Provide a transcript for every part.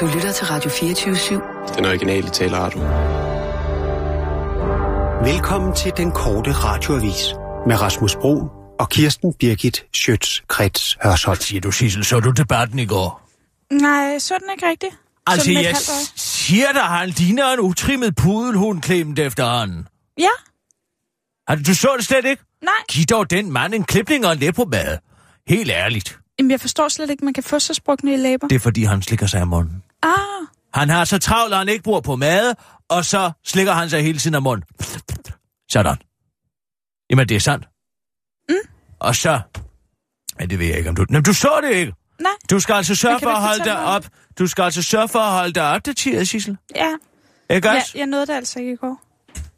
Du lytter til Radio 24-7. Den originale taleradio. Velkommen til den korte radioavis med Rasmus Bro og Kirsten Birgit Schøtz-Krets Hørsholm. Siger du, Sissel, så du debatten i går? Nej, så er den ikke rigtigt. Så Altså, jeg siger dig, han ligner en utrimmet pudelhund klemt efterhånden. Ja, Har du så det slet ikke? nej. Giv dog den mand en klipning og en læbomade. Helt ærligt. Jamen, jeg forstår slet ikke, man kan få så sprukne i læber. Det er, fordi han slikker sig af munden. Ah, Han har så travlt, at han ikke bruger på mad, og så slikker han sig hele tiden af munden. Sådan. Jamen, det er sandt. Mm. Og så... Ja, det ved jeg ikke, om du... Jamen, du så det ikke. nej. Du skal altså sørge Men for at holde dig op. Du skal altså sørge for at holde dig opdateret, Sissel. Ja, Ikke ja også? jeg nåede det altså ikke i går.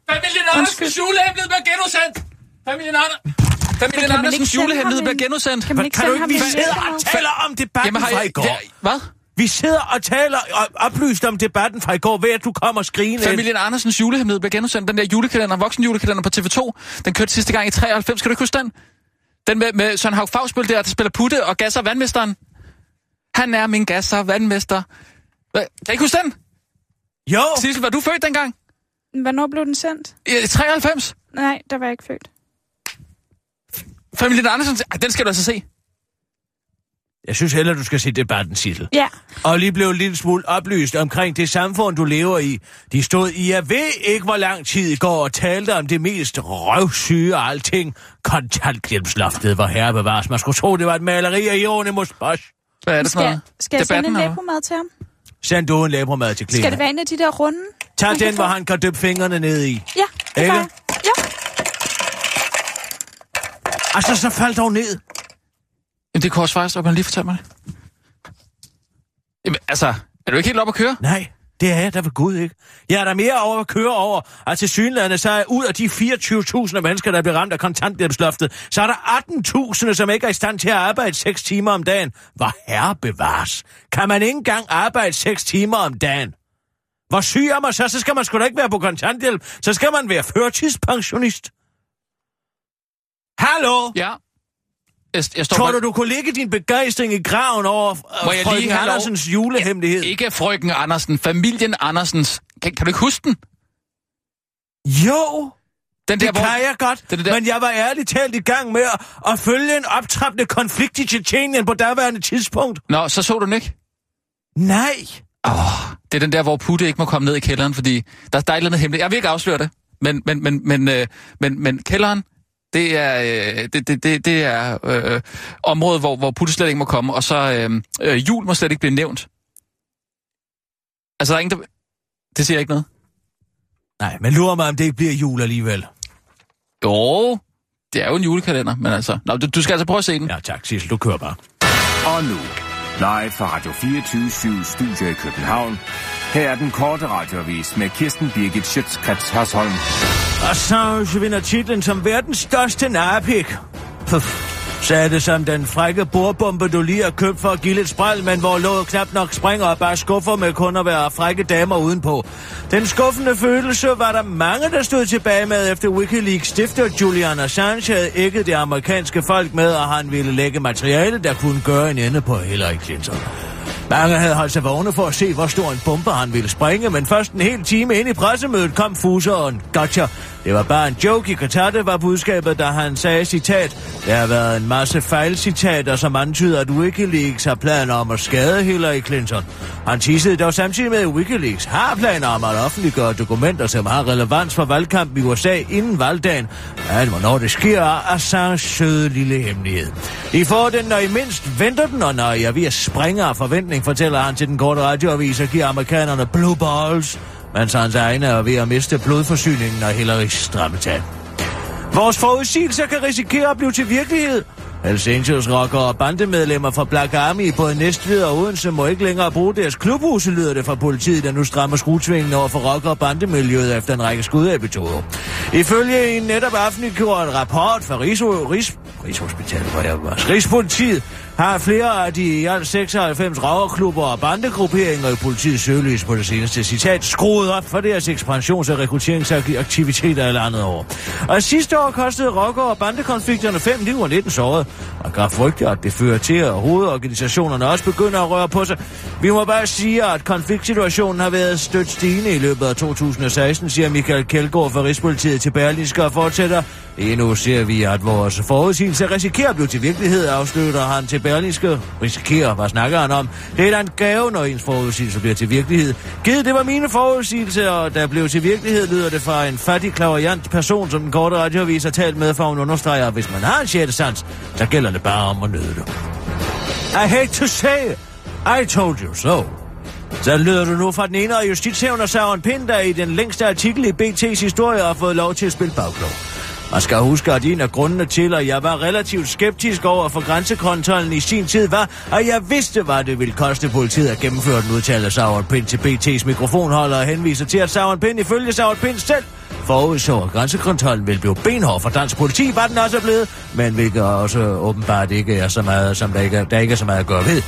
Familien. Andersens julehemmelighed bliver genudsendt! Familien Andersen... Familien Andersens julehemmelighed bliver en- genudsendt. Kan man ikke Kan du ikke, ham vi en sidder link og med? taler om debatten Jamen, har fra i jeg... går. Hvad? Vi sidder og taler og oplyst om debatten fra i går, ved at du kommer skrigende. Familien Andersens julehemmelighed bliver genudsendt. Den der julekalender, voksenjulekalender på TV2, den kørte sidste gang i 93. Kan du ikke huske den? Den med, med Søren Haug Fagsbøl der, der spiller putte og gasser vandmesteren. Han er min gasser vandmester. Hvad? Kan I ikke huske den? Jo, Sissel, var du født dengang? Hvornår blev den sendt? I 93? Nej, der var jeg ikke født. Familien Andersen, den skal du altså se. Jeg synes heller, du skal se debatten, Sissel. Ja, Og lige blev en lille smule oplyst omkring det samfund, du lever i. De stod i, jeg ved ikke, hvor lang tid i går, og talte om det mest røvsyge af alting. Kontanthjælpsloftet var herre bevares. Man skulle tro, det var et maleri af Ionimus Bosch. Hvad er det for skal, skal jeg sende en læbomad til ham? Send du en læbermad til Clema. Skal det være en af de der runde? Tag den, hvor han kan dyppe fingrene ned i. Ja, det Ikke? Ja, Altså, så faldt dog ned. Jamen, det kunne også faktisk, op, han lige fortælle mig det. Jamen, altså, er du ikke helt op at køre? Nej, det er jeg da ved Gud ikke. Jeg er der mere over at køre over, at til synlande, så er ud af de 24.000 mennesker, der bliver ramt af kontanthjælpsloftet, så er der 18.000, som ikke er i stand til at arbejde 6 timer om dagen. Hvor herre bevares. Kan man ikke engang arbejde 6 timer om dagen? Hvor syg er man så? Så skal man sgu da ikke være på kontanthjælp. Så skal man være førtidspensionist. Hallo? Ja. Jeg, jeg står Tror bare- du, du kunne lægge din begejstring i graven over Må uh, jeg frøken lige have lov? Andersens julehemmelighed? Ikke frøken Andersen, familien Andersens. Kan, kan du ikke huske den? Jo, Den det der, kan jeg godt, det der- men jeg var ærligt talt i gang med at, at følge en optrappende konflikt i Tjetjenien på daværende tidspunkt. Nå, så så du den ikke? Nej. Det er den der, hvor Putte ikke må komme ned i kælderen, fordi der, der er et eller andet hemmeligt. Jeg vil ikke afsløre det, men, men, men, men, øh, men, men kælderen, det er, øh, det, det, det, det er øh, området, hvor, hvor Putte slet ikke må komme, og så øh, øh, jul må slet ikke blive nævnt. Altså, der er ingen, der... Det siger ikke noget. Nej, men lurer mig, om det ikke bliver jul alligevel. Jo, det er jo en julekalender, men altså... Nå, du, du skal altså prøve at se den. Ja, tak, Sissel, du kører bare. Og nu, live fra Radio 24 Studio i København. Her er den korte radioavis med Kirsten Birgit Schøtzgrads Hasholm. Assange vinder titlen som verdens største narpik. Puff. Sagde det som den frække bordbombe, du lige har købt for at give lidt spræl, men hvor låget knap nok springer og bare skuffer med kun at være frække damer udenpå. Den skuffende følelse var der mange, der stod tilbage med, efter Wikileaks stifter Julian Assange havde ikke det amerikanske folk med, og han ville lægge materiale, der kunne gøre en ende på Hillary Clinton. Mange havde holdt sig vågne for at se, hvor stor en bombe han ville springe, men først en hel time ind i pressemødet kom fuseren. Gotcha. Det var bare en joke i Katar, det var budskabet, da han sagde citat. Der har været en masse fejlcitater, som antyder, at Wikileaks har planer om at skade Hillary Clinton. Han tissede dog samtidig med, at Wikileaks har planer om at offentliggøre dokumenter, som har relevans for valgkampen i USA inden valgdagen. Men hvornår det sker, er Assange søde lille hemmelighed. I får den, når I mindst venter den, og når jeg er ved at springe af forventning, fortæller han til den korte radioavis og giver amerikanerne blue balls, mens hans egne er ved at miste blodforsyningen af Hillarys strammetal. Vores forudsigelser kan risikere at blive til virkelighed. Hells Angels rockere og bandemedlemmer fra Black Army i både Næstved og Odense må ikke længere bruge deres klubhuse, lyder det fra politiet, der nu strammer skruetvingen over for rocker- og bandemiljøet efter en række skudepisoder. Ifølge en netop offentliggjort rapport fra Rigs, Rigs, Rigshospitalet, hvor jeg var, Rigspolitiet, har flere af de i alt 96 raverklubber og bandegrupperinger i politiets søgelys på det seneste citat skruet op for deres ekspansions- og rekrutteringsaktiviteter eller andet år. Og sidste år kostede rocker- og bandekonflikterne 5 liv og 19 såret. og gør frygte, at det fører til, at hovedorganisationerne også begynder at røre på sig. Vi må bare sige, at konfliktsituationen har været stødt stigende i løbet af 2016, siger Michael Kjeldgaard fra Rigspolitiet til Berlinske og fortsætter. Endnu ser vi, at vores forudsigelse risikerer at blive til virkelighed, afslutter han til Berlingske. Risikerer, hvad snakker han om? Det er da en gave, når ens forudsigelse bliver til virkelighed. Givet det var mine forudsigelser, og der blev til virkelighed, lyder det fra en fattig, klaverjant person, som den korte radioavis har talt med, for hun understreger, at hvis man har en sjette sans, så gælder det bare om at nyde det. I hate to say it. I told you so. Så lyder du nu fra den ene af justitshævner Søren Pind, der i den længste artikel i BT's historie har fået lov til at spille bagklog. Man skal huske, at en af grundene til, at jeg var relativt skeptisk over for grænsekontrollen i sin tid, var, at jeg vidste, hvad det ville koste politiet at gennemføre den udtalte Sauer Pind til BT's mikrofonholder og henviser til, at Sauer Pind ifølge Sauer Pind selv forudså, at grænsekontrollen ville blive benhård for dansk politi, var den også blevet, men hvilket også åbenbart ikke er så meget, som der ikke er, der ikke er så meget at gøre ved.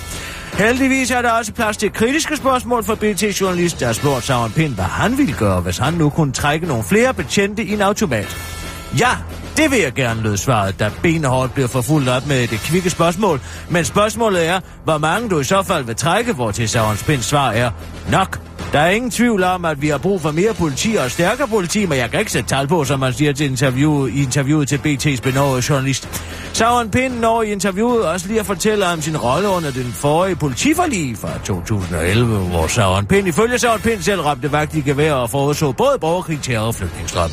Heldigvis er der også plads til kritiske spørgsmål for BT-journalist, der spurgte Sauron Pind, hvad han ville gøre, hvis han nu kunne trække nogle flere betjente i en automat. Ja, det vil jeg gerne lød svaret, da benhårdt bliver forfulgt op med det kvikke spørgsmål. Men spørgsmålet er, hvor mange du i så fald vil trække, hvor til Søren Pinds svar er nok. Der er ingen tvivl om, at vi har brug for mere politi og stærkere politi, men jeg kan ikke sætte tal på, som man siger til interview, i interviewet til BT's benåede journalist. Sauron Pind når i interviewet også lige at fortælle om sin rolle under den forrige politiforlig fra 2011, hvor Sauron Pind ifølge Sauron Pind selv ramte vagt i gevær og forudså både borgerkrig, terror og flygtningstrøm.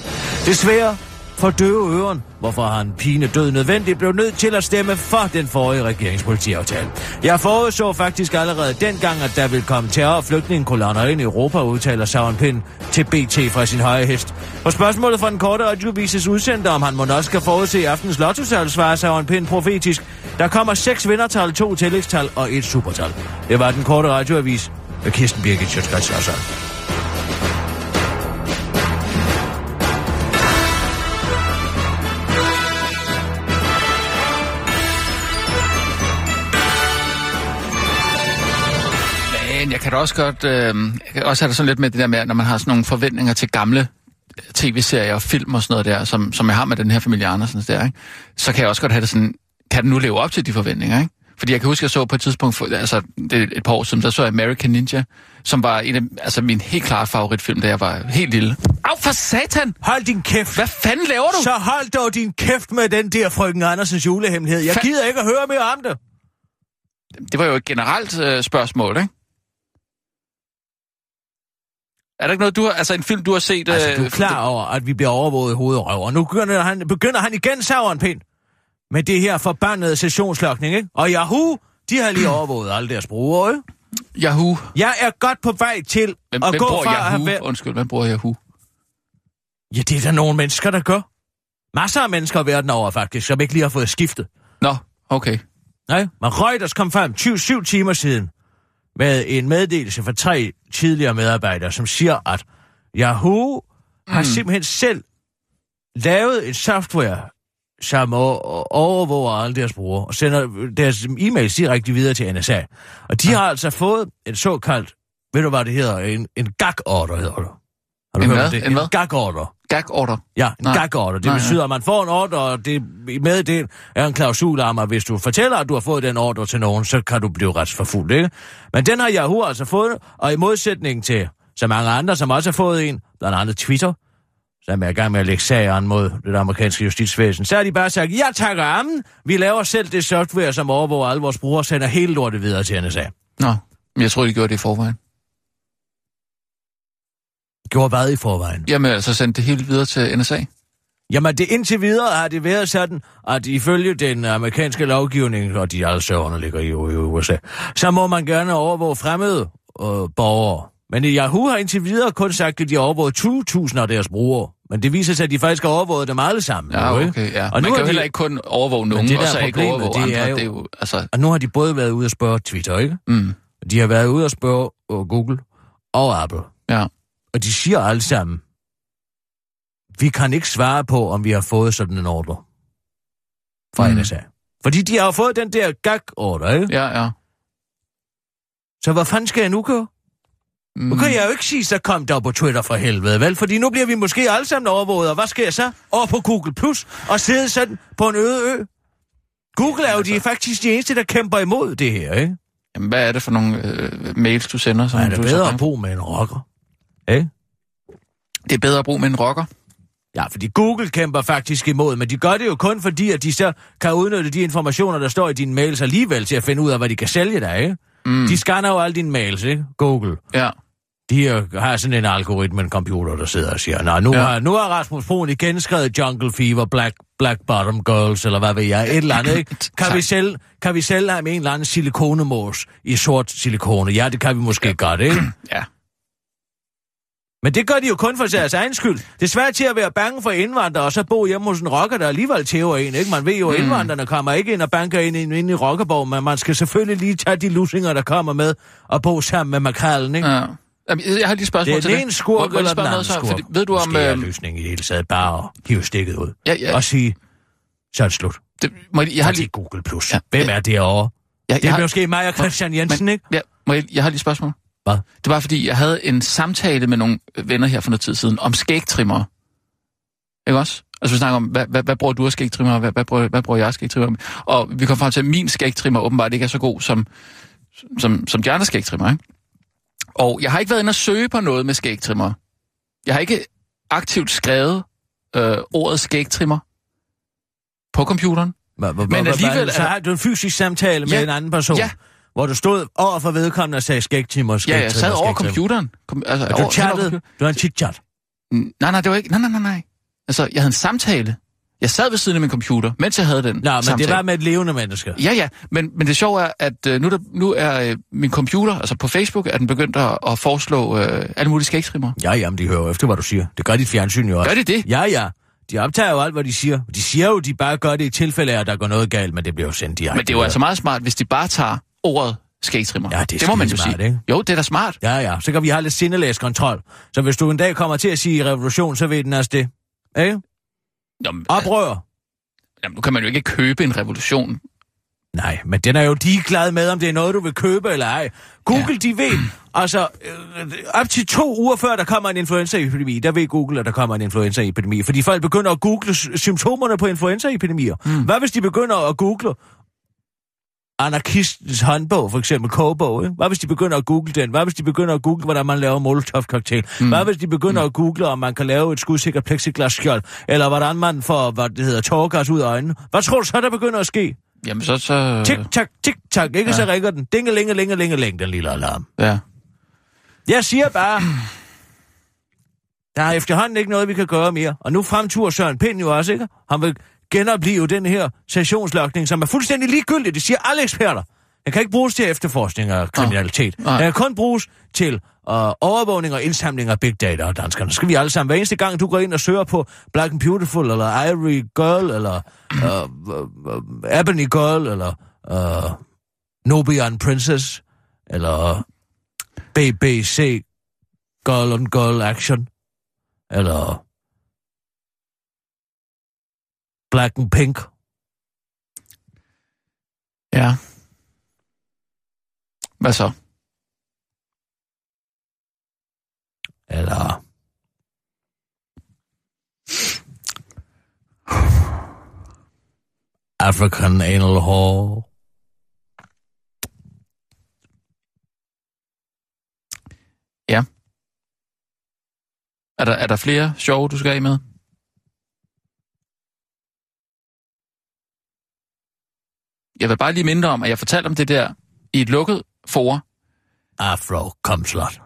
Desværre for døve øren, hvorfor han pine død nødvendigt blev nødt til at stemme for den forrige regeringspolitiaftale. Jeg forudså faktisk allerede dengang, at der ville komme terror- og flygtningekolonner ind i Europa, udtaler Søren Pind til BT fra sin høje hest. På spørgsmålet fra den korte radiovises udsendte, om han må også skal forudse aftens lottosal, svarer Søren Pind profetisk. Der kommer seks vindertal, to tillægstal og et supertal. Det var den korte radioavis med Kirsten Birgit Sjøtskrets jeg kan da også godt, øh, jeg kan også have det sådan lidt med det der med, når man har sådan nogle forventninger til gamle tv-serier og film og sådan noget der, som, som jeg har med den her familie Andersens der, ikke? så kan jeg også godt have det sådan, kan den nu leve op til de forventninger, ikke? Fordi jeg kan huske, at jeg så på et tidspunkt, for, altså det er et par år siden, der så jeg American Ninja, som var en af altså, min helt klart favoritfilm, da jeg var helt lille. Au, for satan! Hold din kæft! Hvad fanden laver du? Så hold dog din kæft med den der frøken Andersens julehemmelighed. Jeg Fa- gider ikke at høre mere om det. Det var jo et generelt øh, spørgsmål, ikke? Er der ikke noget, du har, altså en film, du har set? Altså, du er øh, klar over, at vi bliver overvåget i hovedet og røv, og nu begynder han, begynder han igen, Sauron Pind, med det her forbandede sessionslokning, ikke? Og Yahoo, de har lige overvåget alle deres brugere, ikke? Yahoo. Jeg er godt på vej til Hvem, at hvem gå fra at Yahoo? have været... Undskyld, hvem bruger Yahoo? Ja, det er der nogle mennesker, der gør. Masser af mennesker verden over, faktisk, som ikke lige har fået skiftet. Nå, okay. Nej, men Reuters kom frem 27 timer siden med en meddelelse fra tre tidligere medarbejdere, som siger, at Yahoo mm. har simpelthen selv lavet et software, som overvåger alle deres brugere og sender deres e-mails direkte videre til NSA. Og de har altså fået en såkaldt, ved du hvad det hedder, en, en gag-order hedder det. Har du En hørt hvad? det? En hvad? En gag-order. Gag order. Ja, en Nej. gag-order. Det Nej, betyder, at man får en ordre, og det, med det er en klausul om, at hvis du fortæller, at du har fået den ordre til nogen, så kan du blive retsforfulgt, ikke? Men den har Yahoo altså fået, og i modsætning til så mange andre, som også har fået en, blandt andet Twitter, som er i gang med at lægge sageren mod det amerikanske justitsvæsen, så har de bare sagt, ja tak rammen, vi laver selv det software, som overvåger alle vores brugere, sender hele lortet videre til NSA. Nå, men jeg tror de gjorde det i forvejen. Gjorde hvad i forvejen? Jamen, altså sendte det hele videre til NSA. Jamen, det indtil videre har det været sådan, at ifølge den amerikanske lovgivning, og de alle serverne ligger i, USA, så må man gerne overvåge fremmede øh, borgere. Men Yahoo har indtil videre kun sagt, at de har overvåget 20.000 af deres brugere. Men det viser sig, at de faktisk har overvåget dem alle sammen. Ja, jo, ikke? okay, ja. Og nu Man kan jo de- heller ikke kun overvåge nogen, det, der og så ikke overvåge det andre. er jo- Det er jo, altså... Og nu har de både været ude og spørge Twitter, ikke? Mm, De har været ude og spørge øh, Google og Apple. ja. Og de siger alle sammen, vi kan ikke svare på, om vi har fået sådan en ordre fra Mm. NSA. Fordi de har fået den der gag-order, ikke? Ja, ja. Så hvad fanden skal jeg nu gøre? Mm. Nu kan jeg jo ikke sige, så kom der på Twitter for helvede, vel? Fordi nu bliver vi måske alle sammen overvåget, og hvad jeg så? Over på Google Plus og sidde sådan på en øde ø? Google er jo de, faktisk de eneste, der kæmper imod det her, ikke? Jamen, hvad er det for nogle øh, mails, du sender? Som er det du bedre at bo med en rocker. Ikke? Det er bedre at bruge med en rocker. Ja, fordi Google kæmper faktisk imod, men de gør det jo kun fordi, at de så kan udnytte de informationer, der står i dine mails alligevel til at finde ud af, hvad de kan sælge dig, ikke? Mm. De scanner jo alle dine mails, ikke? Google. Ja. De har sådan en algoritme, en computer, der sidder og siger, nej, nu, Ja. har, nu har Rasmus Brun igen skrevet Jungle Fever, Black, Black Bottom Girls, eller hvad ved jeg, et eller andet, ikke? Kan vi sælge, kan vi sælge ham en eller anden silikonemås i sort silikone? Ja, det kan vi måske ja. godt, ikke? Ja. Men det gør de jo kun for deres egen skyld. Det er svært til at være bange for indvandrere, og så bo hjemme hos en rocker, der alligevel tæver en, ikke? Man ved jo, at Mm. indvandrerne kommer ikke ind og banker ind, ind, ind i rockerborg, men man skal selvfølgelig lige tage de lusinger, der kommer med, og bo sammen med makrallen, ikke? ja. Jeg har lige et spørgsmål Det er til den ene skurk eller den anden skurk. Fordi, ved du om... Måske er Øh, løsningen i det hele taget bare at hive stikket ud. ja, ja, Og sige, så er det slut. det, må jeg, jeg har lige... Google+. Plus. Ja, Hvem er derovre? Jeg, Det jeg, er har, måske mig og Christian Jensen, men- ikke? ja, må jeg, jeg har lige et spørgsmål. Hvad? Det var fordi, jeg havde en samtale med nogle venner her for noget tid siden om skægtrimmer. Ikke også? Altså vi snakker om, hvad, hvad, hvad bruger du af skægtrimmer, hvad, hvad, bruger, hvad bruger jeg af skægtrimmer? Og vi kom frem til, at min skægtrimmer åbenbart ikke er så god som, som, som de andre skægtrimmer, ikke? Og jeg har ikke været inde og søge på noget med skægtrimmer. Jeg har ikke aktivt skrevet øh, ordet skægtrimmer på computeren. Men, Men alligevel Så har du en fysisk samtale med Ja, en anden person, ja. Hvor du stod over for vedkommende og sagde skægtimer, Ja, jeg sad over computeren. Kom, altså, Og over, du over chattede. Du har en chit-chat. Nej, nej, det var ikke... Nej, nej, nej, nej. Altså, jeg havde en samtale. Jeg sad ved siden af min computer, mens jeg havde den Nå, men samtale. det var med et levende menneske. Ja, ja, men, men det sjove er, at øh, nu, er der, nu er øh, min computer, altså på Facebook, er den begyndt at, at foreslå øh, alle mulige skægtrimmer. Ja, jamen, de hører efter, hvad du siger. Det gør dit fjernsyn jo også. Gør de det? Ja, ja. De optager jo alt, hvad de siger. De siger jo, de bare gør det i tilfælde af, at der går noget galt, men det bliver jo sendt direkte. Men det er jo altså meget smart, hvis de bare tager ordet skægtrimmer. Ja, det det må man jo skidesmart, sige. ikke? Jo, det er da smart. Ja, ja. Så kan vi have lidt sindelæskontrol. Så hvis du en dag kommer til at sige revolution, så ved den også det. Ikke? Nå, men, Oprør. jamen, nu kan man jo ikke købe en revolution. Nej, men den er jo ligeglad med, om det er noget, du vil købe eller ej. Google, ja. de ved, altså, øh, op til to uger før der kommer en influenzaepidemi, der ved Google, at der kommer en influenzaepidemi. Fordi folk begynder at google symptomerne på influenzaepidemier. Mm. Hvad hvis de begynder at google anarkistens håndbog, for eksempel kogebog, ikke? Hvad hvis de begynder at google den? Hvad hvis de begynder at google, hvordan man laver molotov-cocktail? Mm. Hvad hvis de begynder mm. at google, om man kan lave et skudsikkert plexiglasskjold? Eller hvordan man får, hvad det hedder, tårgas ud af øjnene? Hvad tror du så, der begynder at ske? Jamen, så... så Tik-tak, tik-tak, ikke? Ja. Så ringer den. Dingelingelingelingeling, den lille alarm. Ja. Jeg siger bare, der er efterhånden ikke noget, vi kan gøre mere. Og nu fremturer Søren Pind jo også, ikke? Han vil genopleve den her sessionslokning, som er fuldstændig ligegyldig. Det siger alle eksperter. Den kan ikke bruges til efterforskning af kriminalitet. Nej. Den kan kun bruges til uh, overvågning og indsamling af big data og danskerne. Skal vi alle sammen, hver eneste gang du går ind og søger på Black and Beautiful, eller Ivory Girl, eller uh, uh, uh, Ebony Girl, eller uh, Nubian Princess, eller BBC Girl on Girl Action, eller Black and Pink. Ja. Hvad så? Eller... African Anal Hall. Ja. Er der, er der flere sjove, du skal af med? Jeg vil bare lige minde om, at jeg fortalte om det der i et lukket for. Afro Comslot.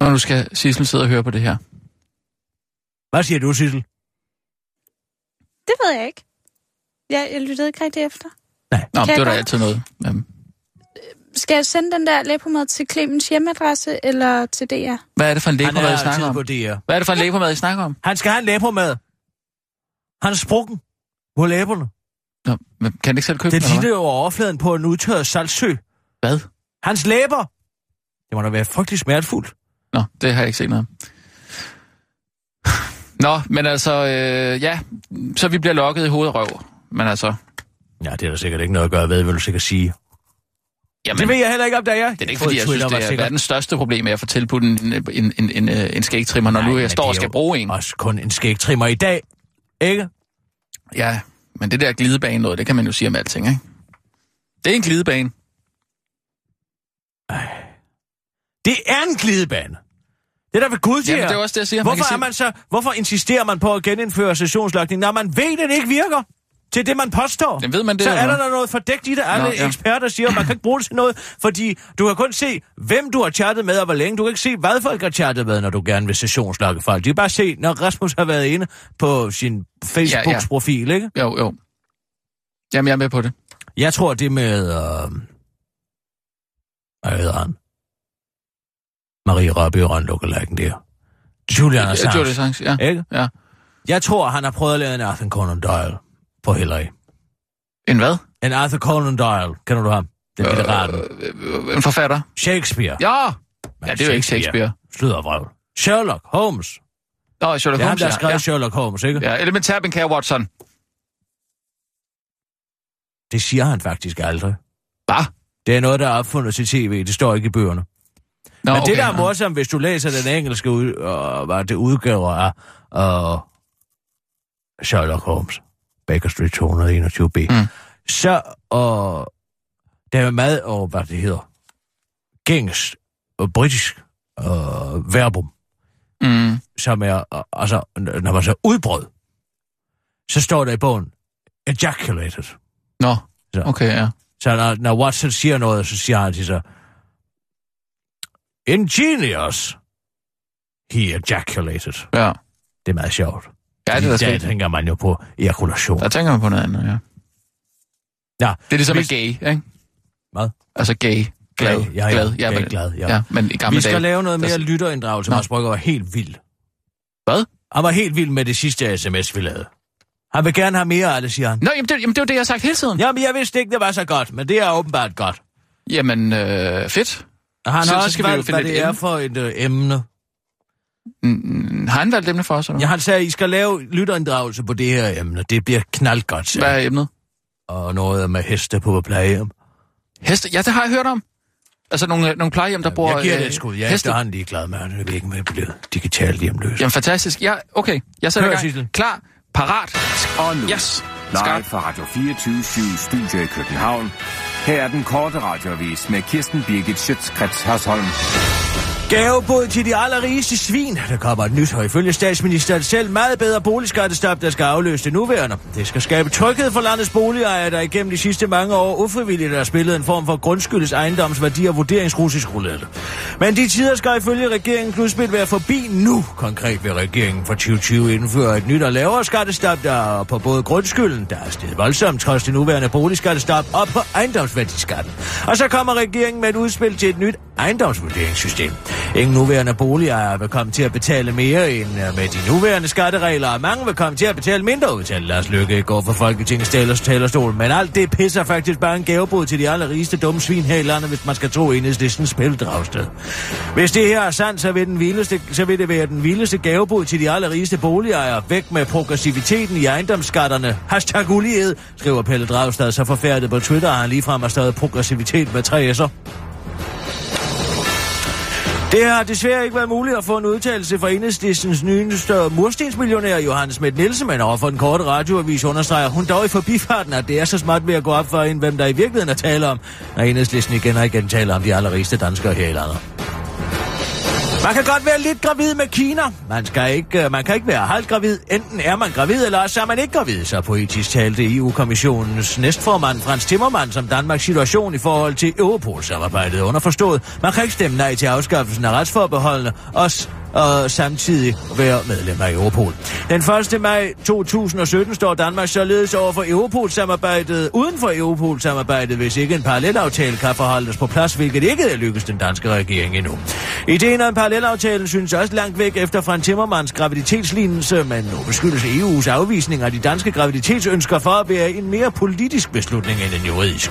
Og nu skal Sissel sidde og høre på det her. Hvad siger du, Sissel? Det ved jeg ikke. Jeg, jeg lyttede ikke rigtig efter. Nå, Kan det var da altid noget. Jamen, Skal jeg sende den der læbomad til Clemens hjemmeadresse eller til DR? hvad er det for en Han lægmad, I er snakker om? Hvad er det for en lægmad, I snakker om? Han skal have en læber med. Han er sprukken på læberne. Nå, men kan du ikke selv købe Det den, eller ligner jo overfladen på en udtørret saltsø. hvad? Hvad? Hans læber! Det må da være frygtelig smertefuldt. Nå, det har jeg ikke set noget. Nå, men altså, øh, ja, så vi bliver lokket i hovedet røv. Men altså, Ja, det er der sikkert ikke noget at gøre ved, vil du sikkert sige. jamen, Det ved jeg heller ikke, om det er. det er ikke, fordi jeg synes, det er verdens største problem at få tilbudt en, en, en, en, en skægtrimmer, når nu jeg står og skal bruge en. Også kun en skægtrimmer i dag, ikke? Ja, men det der glidebane noget, det kan man jo sige om alting, ikke? Det er en glidebane. Det er en glidebane. Det er da ved Gud, siger Jamen, det er også det, jeg siger. Man Hvorfor, kan er man så, hvorfor insisterer man på at genindføre sessionslogning, når man ved, at det ikke virker? Til det, man påstår. Jamen, ved man det, så er der da noget fordækt i det. Alle Nå, ja. eksperter siger, at man kan ikke bruge det til noget, fordi du kan kun se, hvem du har chattet med, og hvor længe. Du kan ikke se, hvad folk har chattet med, når du gerne vil sessionslogge folk. De kan bare se, når Rasmus har været inde på sin Facebook-profil, ikke? Jo, jo. Jamen, jeg er med på det. Jeg tror, det med... Øh... Hvad hedder han? Marie Rabi Rønlukkelæggen der. Julian Assange. Julian Assange, ja. Ikke? Ja. Jeg tror, han har prøvet at lave en Arthur Conan Doyle på Hillary. En hvad? En Arthur Conan Doyle. Kender du ham? Den øh, litteraten. Øh, en forfatter? Shakespeare. Ja! Ja, det er jo ikke Shakespeare. Slutter vrøvl. Sherlock Holmes. Nå, Sherlock Det er ham, Holmes, der har skrevet ja. Sherlock Holmes, ikke? ja. ja. Elementær Kære Watson. Det siger han faktisk aldrig. Hvad? Det er noget, der er opfundet til tv. Det står ikke i bøgerne. Nå, Men det, der er morsomt, hvis du læser den engelske ud, øh, hvad det udgaver af øh, Sherlock Holmes, Baker Street 221b, Mm. så øh, der er meget over, hvad det hedder, gængs og britisk øh, verbum, Mm. som er, altså, når man så udbrød, så står der i bogen, ejaculated. Nå, Så. okay, ja. Så når, når Watson siger noget, så siger han til sig, ingenious, he ejaculated. Ja, Det er meget sjovt. Ja det er der sket. tænker man jo på ejakulation. Der tænker man på noget andet, ja. Ja, Det er ligesom med gay, ikke? Hvad? Altså gay. Glad. Ja, ja, glad. gay, men, glad, ja. ja. men i gamle vi skal dage. lave noget mere der- lytterinddragelse. Mads Brygger var helt vild. Hvad? Han var helt vild med det sidste sms, vi lavede. Han vil gerne have mere af det, siger han. Nå, jamen det, jamen det jo det, jeg har sagt hele tiden. Jamen, jeg vidste ikke, det var så godt, men det er åbenbart godt. Jamen, øh, fedt. Han Så- har så også skal vi jo valgt, finde hvad et det er for et øh, emne. Mm, har han valgt emne for os? Eller? Ja, han sagde, I skal lave lytterinddragelse på det her emne. Det bliver knaldgodt, sagde Hvad er emnet? Og noget med heste på plejehjem. Heste? Ja, det har jeg hørt om. Altså nogle, nogle plejehjem, der bor... Jeg giver det øh, et skud. Jeg er heste. efterhånden ligeglad med, at ved ikke, med at blive digitalt hjemløs. Jamen fantastisk. Ja, okay. Jeg sætter Hør, i gang. Sissel. Klar, parat. Og nu, Yes. live fra Radio 24 Studio i København. Her er den korte radiovis med Kirsten Birgit Schøtzgrads Hasholm. Gavebod til de allerrigeste svin. Der kommer et nyt, og ifølge statsministeren selv meget bedre boligskattestop, der skal afløse det nuværende. Det skal skabe tryghed for landets boligejere, der igennem de sidste mange år ufrivilligt har spillet en form for grundskyldes ejendomsværdi og vurderingsrussisk roulette. Men de tider skal ifølge regeringen pludselig være forbi nu. Konkret vil regeringen for 2020 indføre et nyt og lavere skattestop, der er på både grundskylden, der er steget voldsomt trods det nuværende boligskattestop, og på ejendomsværdiskatten. Og så kommer regeringen med et udspil til et nyt ejendomsvurderingssystem. Ingen nuværende boligejere vil komme til at betale mere end øh, med de nuværende skatteregler, og mange vil komme til at betale mindre, udtalte Lars Lykke i går for Folketingets talerstol. Men alt det pisser faktisk bare en gavebod til de allerrigeste dumme svin her i landet, hvis man skal tro enhedslistens spildragsted. Hvis det her er sandt, så vil, den vildeste, så vil det være den vildeste gavebod til de allerrigeste boligejere. Væk med progressiviteten i ejendomsskatterne. Hashtag ulighed, skriver Pelle Dragstad så forfærdet på Twitter, og han ligefrem har stadig progressivitet med 3 S'er. Det har desværre ikke været muligt at få en udtalelse fra enhedslistens nyeste murstensmillionær Johannes Schmidt Nielsen, men over for den korte radioavis understreger hun dog i forbifarten, at det er så smart ved at gå op for en, hvem der i virkeligheden er tale om, når enhedslisten igen og igen taler om de allerrigeste danskere her i landet. Man kan godt være lidt gravid med Kina. Man, skal ikke, øh, man kan ikke være halvt gravid. Enten er man gravid, eller også er man ikke gravid, så poetisk talte EU-kommissionens næstformand Frans Timmermann som Danmarks situation i forhold til Europol-samarbejdet underforstået. Man kan ikke stemme nej til afskaffelsen af retsforbeholdene, også og samtidig være medlem af Europol. Den 1. maj 2017 står Danmark således over for Europol-samarbejdet uden for Europol-samarbejdet, hvis ikke en parallelaftale kan forholdes på plads, hvilket ikke er lykkedes den danske regering endnu. Ideen om en parallelaftale synes også langt væk efter Frank Timmermans graviditetslignelse, men nu beskyldes EU's afvisning af de danske graviditetsønsker for at være en mere politisk beslutning end en juridisk.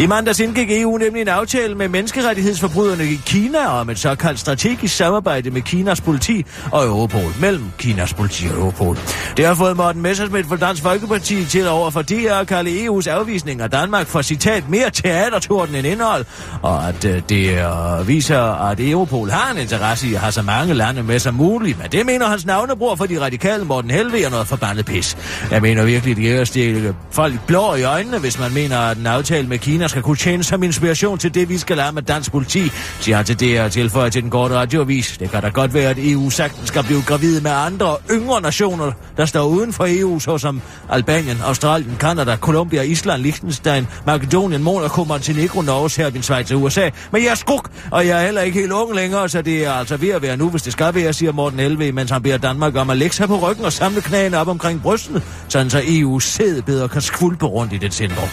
I mandags indgik EU nemlig en aftale med menneskerettighedsforbryderne i Kina om et såkaldt strategisk samarbejde med Kinas politi og Europol, mellem Kinas politi og Europol. Det har fået Morten Messersmith fra Dansk Folkeparti til over for de at kalde EU's afvisning af Danmark for citat mere teatertorden end indhold, og at øh, det øh, viser, at Europol har en interesse i at have så mange lande med som muligt, men det mener hans navnebror for de radikale Morten Helve er noget forbandet pis. Jeg mener virkelig, det er at stille folk blå i øjnene, hvis man mener, at en aftale med Kina skal kunne tjene som inspiration til det, vi skal lære med dansk politi, siger han til det og tilføjer til den korte radioavis. Det kan da godt være, at EU sagtens skal blive gravide med andre yngre nationer, der står uden for EU, såsom Albanien, Australien, Kanada, Colombia, Island, Liechtenstein, Makedonien, Monaco, Montenegro, Norge, Serbien, Schweiz og USA. Men jeg er skruk, og jeg er heller ikke helt ung længere, så det er altså ved at være nu, hvis det skal være, siger Morten Elve, mens han beder Danmark om at lægge sig på ryggen og samle knæene op omkring brystet, sådan så EU's sæd bedre kan skvulpe rundt i det centrum.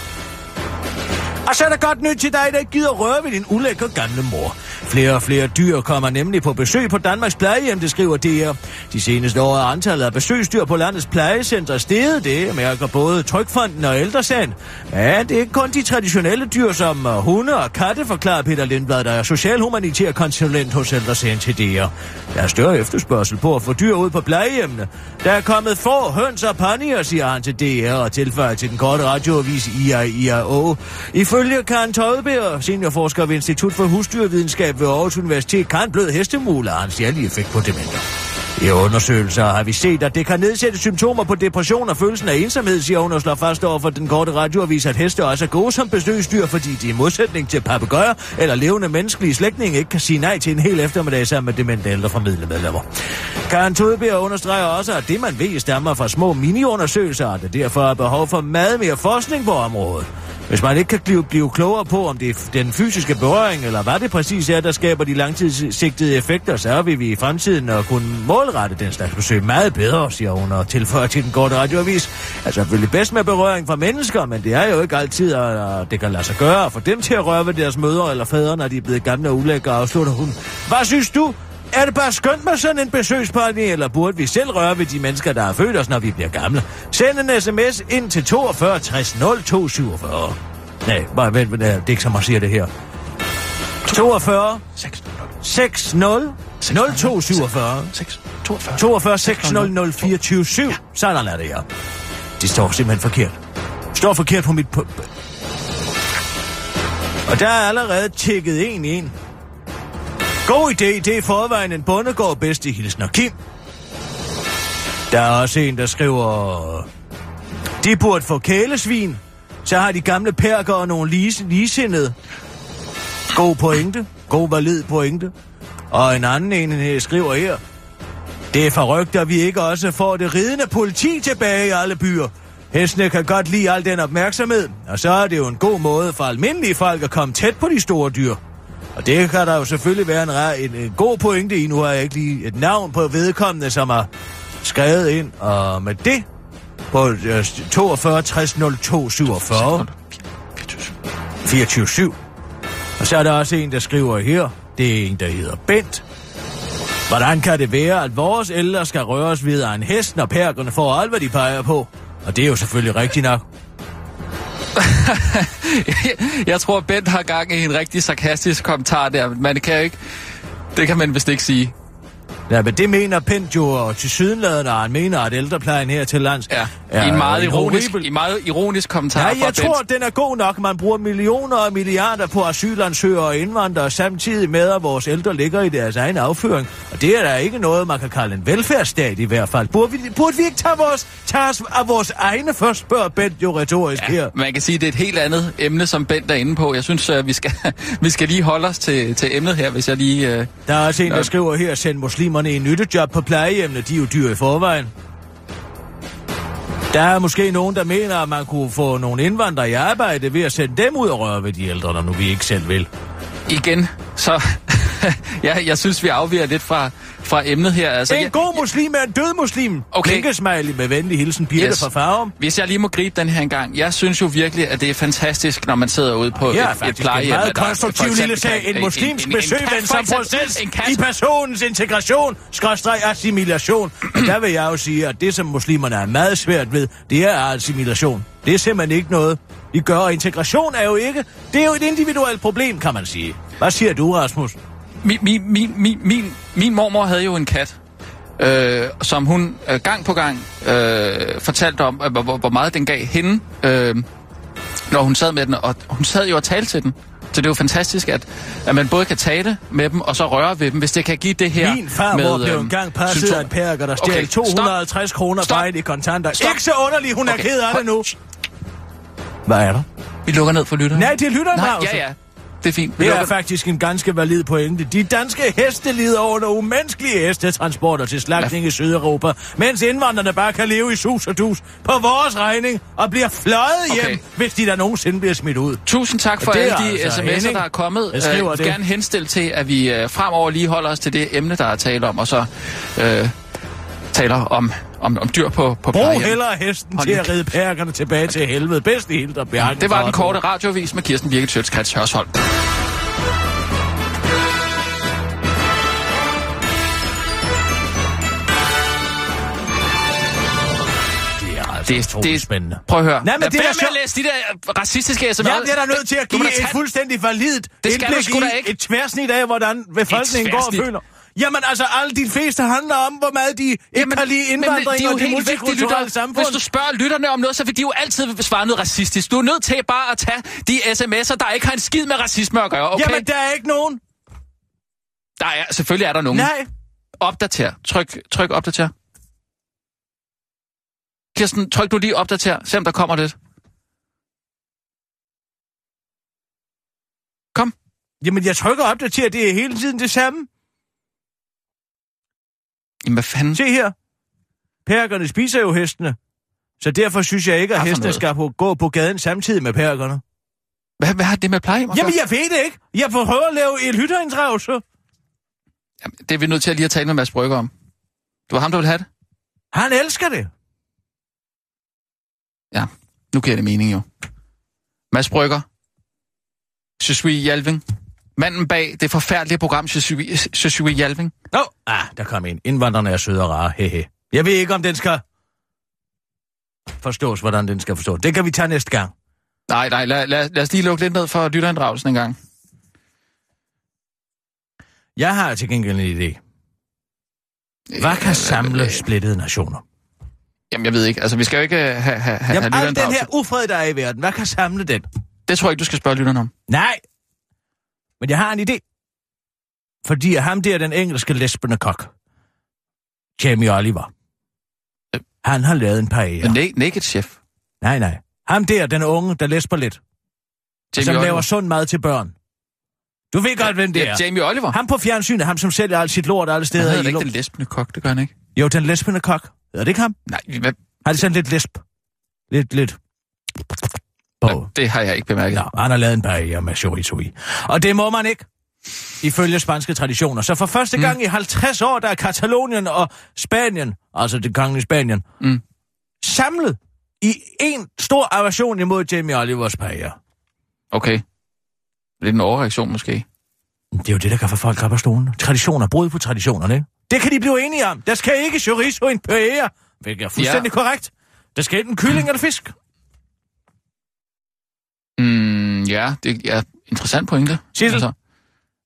Og så er der godt nyt til dig, der gider røre ved din ulækre gamle mor. Flere og flere dyr kommer nemlig på besøg på Danmarks plejehjem, det skriver DR. De seneste år er antallet af besøgsdyr på landets plejecenter steget. Det mærker både Trykfonden og Ældresagen. Men det er ikke kun de traditionelle dyr som øh, hunde og katte, forklarer Peter Lindblad, der er socialhumanitær konsulent hos Ældresagen til DR. Der er større efterspørgsel på at få dyr ud på plejehjemmene. Der er kommet få høns og panier, siger han til DR og tilføjer til den korte radioavis IAIAO. Ifølge Karen Tøjbær, seniorforsker ved Institut for Husdyrvidenskab ved Aarhus Universitet, kan blød hestemule have en særlig effekt på dementer. I undersøgelser har vi set, at det kan nedsætte symptomer på depression og følelsen af ensomhed, siger hun og slår fast over for den korte radioavis, at heste også er gode som besøgsdyr, fordi de i modsætning til papegøjer eller levende menneskelige slægtninge ikke kan sige nej til en hel eftermiddag sammen med demente ældre familiemedlemmer. Karen Tudbjerg understreger også, at det man ved stammer fra små miniundersøgelser, og der derfor er behov for meget mere forskning på området. Hvis man ikke kan blive, blive klogere på, om det er den fysiske berøring, eller hvad det præcis er, der skaber de langtidssigtede effekter, så vil vi i fremtiden at kunne målrette den slags besøg meget bedre, siger hun og tilføjer til den korte radioavis. Altså selvfølgelig bedst med berøring fra mennesker, men det er jo ikke altid, at det kan lade sig gøre at få dem til at røre ved deres mødre eller fædre, når de er blevet gamle og ulækre, afslutter hun. Hvad synes du? Er det bare skønt med sådan en besøgsparty, eller burde vi selv røre ved de mennesker, der har født os, når vi bliver gamle? Send en sms ind til 42 60 0247. Nej, bare vent, vent, det er ikke som man siger det her. 42 60 0247 42 600 24 7. Sådan er det, ja. Det står simpelthen forkert. Det står forkert på mit... Og der er allerede tjekket en ind. God idé, det er forvejen en bondegård bedst i Hilsen og Kim. Der er også en, der skriver... De burde få kælesvin. Så har de gamle perker og nogle lise, ligesindede. God pointe. God valid pointe. Og en anden en her skriver her. Det er forrygt, at vi ikke også får det ridende politi tilbage i alle byer. Hestene kan godt lide al den opmærksomhed, og så er det jo en god måde for almindelige folk at komme tæt på de store dyr. Og det kan der jo selvfølgelig være en, rar, en, en god pointe i. Nu har jeg ikke lige et navn på vedkommende, som har skrevet ind. Og med det på øh, 42 60 02 47 24 7. Og så er der også en, der skriver her. Det er en, der hedder Bent. Hvordan kan det være, at vores ældre skal røres ved af en hest, når perkerne får alt, hvad de peger på? Og det er jo selvfølgelig rigtigt nok. jeg tror, Bent har gang i en rigtig sarkastisk kommentar der. Man kan ikke... Det kan man vist ikke sige. Ja, men det mener Pent jo til sydenladende, og han mener, at ældreplejen her til lands ja, er en meget, ironisk, en meget ironisk kommentar Ja, jeg tror, Bent. den er god nok. Man bruger millioner og milliarder på asylansøgere og indvandrere, samtidig med, at vores ældre ligger i deres egen afføring. Og det er da ikke noget, man kan kalde en velfærdsstat i hvert fald. Burde vi, burde vi ikke tage, vores, tage os af vores egne først, spørger Bent jo retorisk Ja, her. man kan sige, at det er et helt andet emne, som Bent er inde på. Jeg synes, at vi skal, vi skal lige holde os til, til emnet her, hvis jeg lige... Øh... Der er også en, der skriver her, send muslimerne i nyttejob på plejehjemmene. De er jo dyre i forvejen. Der er måske nogen, der mener, at man kunne få nogle indvandrere i arbejde ved at sende dem ud og røre ved de ældre, når nu vi ikke selv vil. Igen, så... ja, jeg synes, vi afviger lidt fra, fra emnet her. Altså, En jeg, god muslim er en død muslim. Okay. Blinkesmiley med venlig hilsen, Birte Yes. fra Farum. Hvis jeg lige må gribe den her en gang. Jeg synes jo virkelig, at det er fantastisk, når man sidder ude på er et, et plejehjem. en meget konstruktiv lille sag. En muslimsk besøgven kat, som proces i personens integration, skråstreg assimilation. Og der vil jeg jo sige, at det, som muslimerne er meget svært ved, det er assimilation. Det er simpelthen ikke noget, de gør. Og integration er jo ikke... Det er jo et individuelt problem, kan man sige. Hvad siger du, Rasmus? Min, min, min, min, min, min mormor havde jo en kat, øh, som hun øh, gang på gang øh, fortalte om, øh, hvor, hvor meget den gav hende, øh, når hun sad med den. Og hun sad jo og talte til den. Så det er jo fantastisk, at, at man både kan tale med dem, og så røre ved dem, hvis det kan give det her Min far med, blev øhm, engang passet af en perker, der stjal Okay, stop. 250 kroner Stop. fra hende i kontanter. Stop. Ikke så underligt, hun er Okay, ked af det nu. Hvad er der? Vi lukker ned for lytterne. Nej, det lytter Nej, mig ja, ja. Det er fint. Vi Det er faktisk en ganske valid pointe. De danske heste lider under umenneskelige hestetransporter til slagtning i Sydeuropa, mens indvandrerne bare kan leve i sus og dus på vores regning og bliver fløjet hjem, Okay. hvis de der nogensinde bliver smidt ud. Tusind tak for alle de altså sms'er, Henning. der er kommet. Jeg jeg vil det. gerne henstille til, at vi øh, fremover lige holder os til det emne, der er tale om, og så øh, taler om, om, om dyr på, på Brug plejehjem. hellere hesten Hold til at ride perkerne tilbage til helvede. Bedst i hele der bjergen. Det var den korte radiovis med Kirsten Birgit Sjøtskrets Hørsholm. Det er altså Det, det, spændende. Prøv at høre. Nej, men Lad det er med at læse de der racistiske sms'er. Jeg bliver da nødt til at give et fuldstændig validt Det skal indblik i ikke. et tværsnit af, hvordan befolkningen går og føler. Jamen altså, alle de fleste handler om, hvor meget de ikke Jamen, kan lide indvandring er og det multikulturelle samfund. Hvis du spørger lytterne om noget, så vil de jo altid svare noget racistisk. Du er nødt til bare at tage de sms'er, der ikke har en skid med racisme at gøre, okay? Jamen, der er ikke nogen. Der er, selvfølgelig er der nogen. Nej. Opdater. Tryk, tryk opdater. Kirsten, tryk du lige opdater. Se om der kommer lidt. Kom. Jamen, jeg trykker op det til, at det er hele tiden det samme. Jamen, hvad fanden? Se her. Perkerne spiser jo hestene. Så derfor synes jeg ikke, at hestene skal på, gå på gaden samtidig med perkerne. Hvad, hvad har det med plejehjem at Jamen, jeg ved det ikke. Jeg prøver at lave et lytterinddragelse. Jamen, det er vi nødt til at lige at tale med Mads Brygger om. Det var ham, der ville have det? Han elsker det. Ja, nu giver det mening jo. Mads Brygger. Je suis Hjalving. Manden bag det forfærdelige program suis Hjalving. Nå, ah, der kom en. Indvandrerne er søde og rare. Hehe. Jeg ved ikke, om den skal forstås, hvordan den skal forstås. Det kan vi tage næste gang. Nej, nej, lad, lad, lad os lige lukke lidt ned for lytterinddragelsen en gang. Jeg har til gengæld en idé. Hvad kan samle splittede nationer? Jamen, jeg ved ikke. Altså, vi skal jo ikke have, have, have, have Jamen, al den her ufred, der er i verden, hvad kan samle den? Det tror jeg ikke, du skal spørge lytterne om. Nej, men jeg har en idé. Fordi ham der, den engelske lesbende kok, Jamie Oliver, han har lavet en paella. Ja. Na- naked Chef. Nej, nej. Ham der, den unge, der lesber lidt, Jamie som Oliver. laver sund mad til børn. Du ved godt, hvem det Ja, er. Jamie Oliver. Ham på fjernsynet, ham som sælger alt sit lort alle Han steder hedder i ikke den lesbende kok, det gør han ikke. Jo, den lesbende kok. Er det ikke ham? Nej, hvad? Har det sådan lidt lesb? Lidt, lidt. På. Det har jeg ikke bemærket. Nå, han har lavet en paella med chorizo i. Og det må man ikke, ifølge spanske traditioner. Så for første Mm. gang i 50 år, der er Katalonien og Spanien, altså det kongelige Spanien, Mm. samlet i en stor aversion imod Jamie Olivers paella. Okay. Lidt en overreaktion måske. Det er jo det, der kan få folk op af stolen. Traditioner, brud på traditionerne, ikke? Det kan de blive enige om. Der skal ikke chorizo i en paella, hvilket er fuldstændig ja. korrekt. Der skal enten kylling eller fisk. Mm, ja, det er interessant pointe. Sissel? Altså,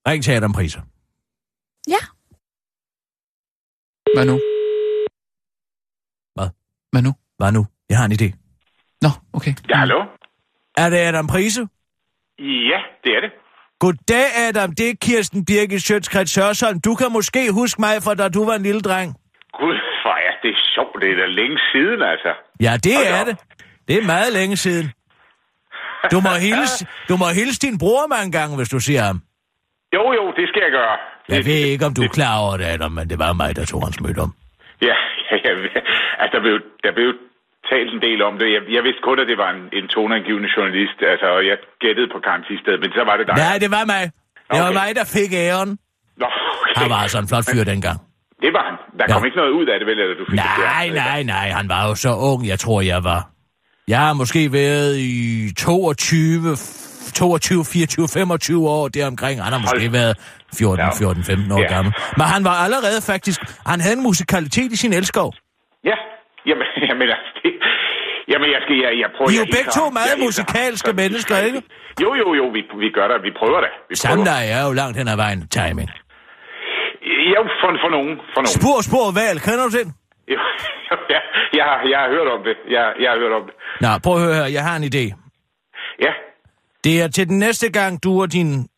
Ring til Adam Priser. Ja. hvad nu? Hvad? Hvad nu? Hvad nu? Jeg har en idé. Nå, okay. Ja, hallo? Er det Adam Prise? Ja, det er det. Goddag, Adam. Det er Kirsten Birgit Sjøtskrets Sørsholm. Du kan måske huske mig fra da du var en lille dreng. Gud, for ja, det er sjovt. Det er da længe siden, altså. Ja, det Hold er op. det. Det er meget længe siden. Du må hilse, du må hilse din bror mange gange, hvis du siger ham. Jo, jo, det skal jeg gøre. Jeg ved ikke, om du er klar over det, Adam, men det var mig, der tog hans møde om. Ja, ja, ja. Altså, der blev, der blev talt en del om det. Jeg, jeg vidste kun, at det var en, en toneangivende journalist, altså, og jeg gættede på Karen Tisted, men så var det dig. Nej, det var mig. Det var Okay. mig, der fik æren. Nå, okay. Han var altså en flot fyr dengang. Det var han. Der kom Ja. ikke noget ud af det, vel, eller du fik det Nej, der? nej, nej. Han var jo så ung, jeg tror, jeg var. Jeg har måske været i 22, 22, 24, 25 år deromkring. Han har måske været 14, Ja. 14, 15 år Ja. gammel. Men han var allerede faktisk... Han havde en musikalitet i sin elskov. Ja, jamen, jamen, altså, det, jamen, jeg skal, jeg, jeg prøver... Vi er jeg jo begge to meget Jeg musikalske klar. mennesker, ikke? Jo, jo, jo, vi, vi gør det. Vi prøver det. Vi prøver. Sander er jo langt hen ad vejen timing. Jo, for, for nogen. For nogen. Spor, spor, valg. Kender du den? Jo, ja, jeg, har, jeg har hørt om det. Jeg, jeg har hørt om det. Nå, prøv at høre her. Jeg har en idé. Ja, Det er til den næste gang, du og din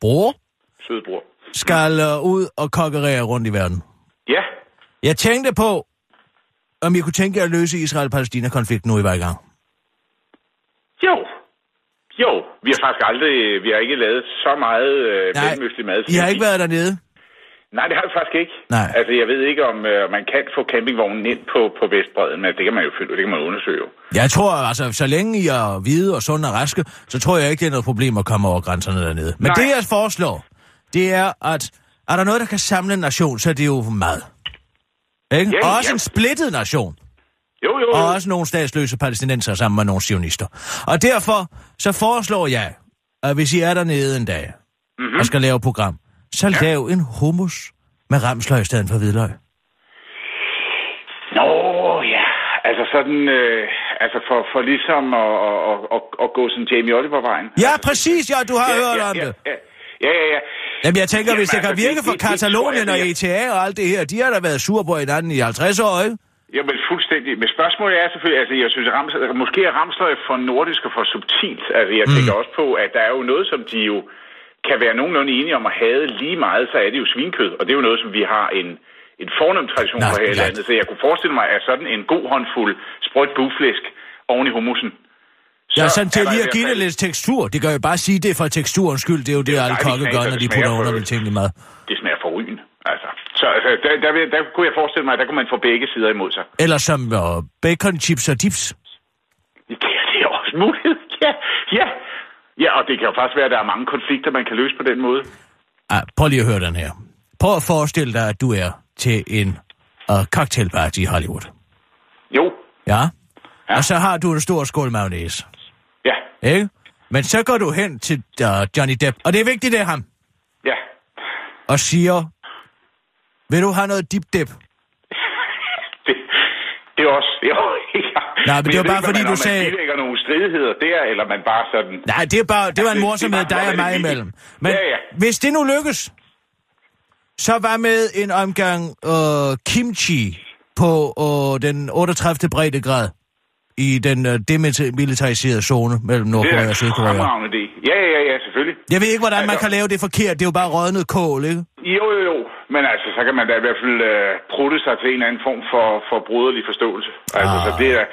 bror søde bror. skal uh, ud og kokkerere rundt i verden. Ja, Jeg tænkte på, om I kunne tænke jer at løse Israel-Palæstina-konflikten nu, I i gang. jo. Jo, vi har faktisk aldrig, vi har ikke lavet så meget øh, Nej, mellemøstlig mad. I har ikke været dernede? Nej, det har vi faktisk ikke. Nej. Altså, jeg ved ikke, om øh, man kan få campingvognen ind på, på Vestbreden, men det kan man jo finde, det kan man undersøge jo. Jeg tror, altså, så længe I er hvide og sunde og raske, så tror jeg ikke, det er noget problem at komme over grænserne dernede. Men Nej. det, jeg foreslår, det er, at er der noget, der kan samle en nation, så er det jo mad. Ikke? Ja, og også ja. en splittet nation. Jo, jo, Og jo. også nogle statsløse palæstinenser sammen med nogle sionister. Og derfor så foreslår jeg, at hvis I er dernede en dag mm-hmm. og skal lave et program, så ja. lav en hummus med ramsløg i stedet for hvidløg. Nå, ja. Altså sådan, øh, altså for, for ligesom at, at, at, at, gå sådan Jamie Oliver-vejen. Ja, præcis, ja, du har ja, hørt ja, om ja, det. Ja, ja, ja. ja. Jamen, jeg tænker, Jamen, hvis det kan altså, virke det- for det- det tror Katalonien og ETA og alt det her, de har da været sur på hinanden i 50 år, ikke? Jamen fuldstændig. Men spørgsmålet er selvfølgelig, altså jeg synes, at Rams, altså, måske er Ramsløg for nordisk og for subtilt. Altså jeg tænker også på, at der er jo noget, som de jo kan være nogenlunde enige om at have lige meget, så er det jo svinkød. Og det er jo noget, som vi har en, en fornem tradition for her i landet. Så jeg kunne forestille mig, at sådan en god håndfuld sprødt bugflæsk oven i hummusen. Ja, sådan til der lige at give det lidt tekstur. Det kan jo bare sige, det er for teksturens skyld. Det er jo det, alle dejligt kokke gør, når det de putter underlige ting i mad. Det smager for ryen. Altså. Så altså, der, der, vil- der, kunne jeg forestille mig, at der kunne man få begge sider imod sig. Eller som uh, bacon, chips og dips. Det, det er også muligt. Ja, ja. Ja, og det kan jo faktisk være, at der er mange konflikter, man kan løse på den måde. Ah, prøv lige at høre den her. Prøv at forestille dig, at du er til en uh, cocktailparty i Hollywood. Jo, Ja? Ja. Og så har du en stor skål mayonnaise. ja, Ikke? Men så går du hen til uh, Johnny Depp, og det er vigtigt, det er ham, ja. og siger, vil du have noget dip dip? Det, er også... Jo, ja. Nej, men det var bare ikke, fordi, om du man, sagde- man bilægger nogle stridigheder der, eller man bare sådan... Nej, det, er bare, det var en det- morsomhed er dig og mig imellem. Men Ja, ja. hvis det nu lykkes, så var med en omgang øh, kimchi på øh, den 38. breddegrad i den øh, demilitariserede zone mellem Det Nordkorea er og Sydkorea. fremragende idé. Ja, ja, ja, ja, selvfølgelig. Jeg ved ikke, hvordan man Altså- kan lave det forkert. Det er jo bare rådnet kål, ikke? Jo, jo, jo. Men altså, så kan man da i hvert fald øh, prutte sig til en eller anden form for, for broderlig forståelse. Altså, Ah. så det er,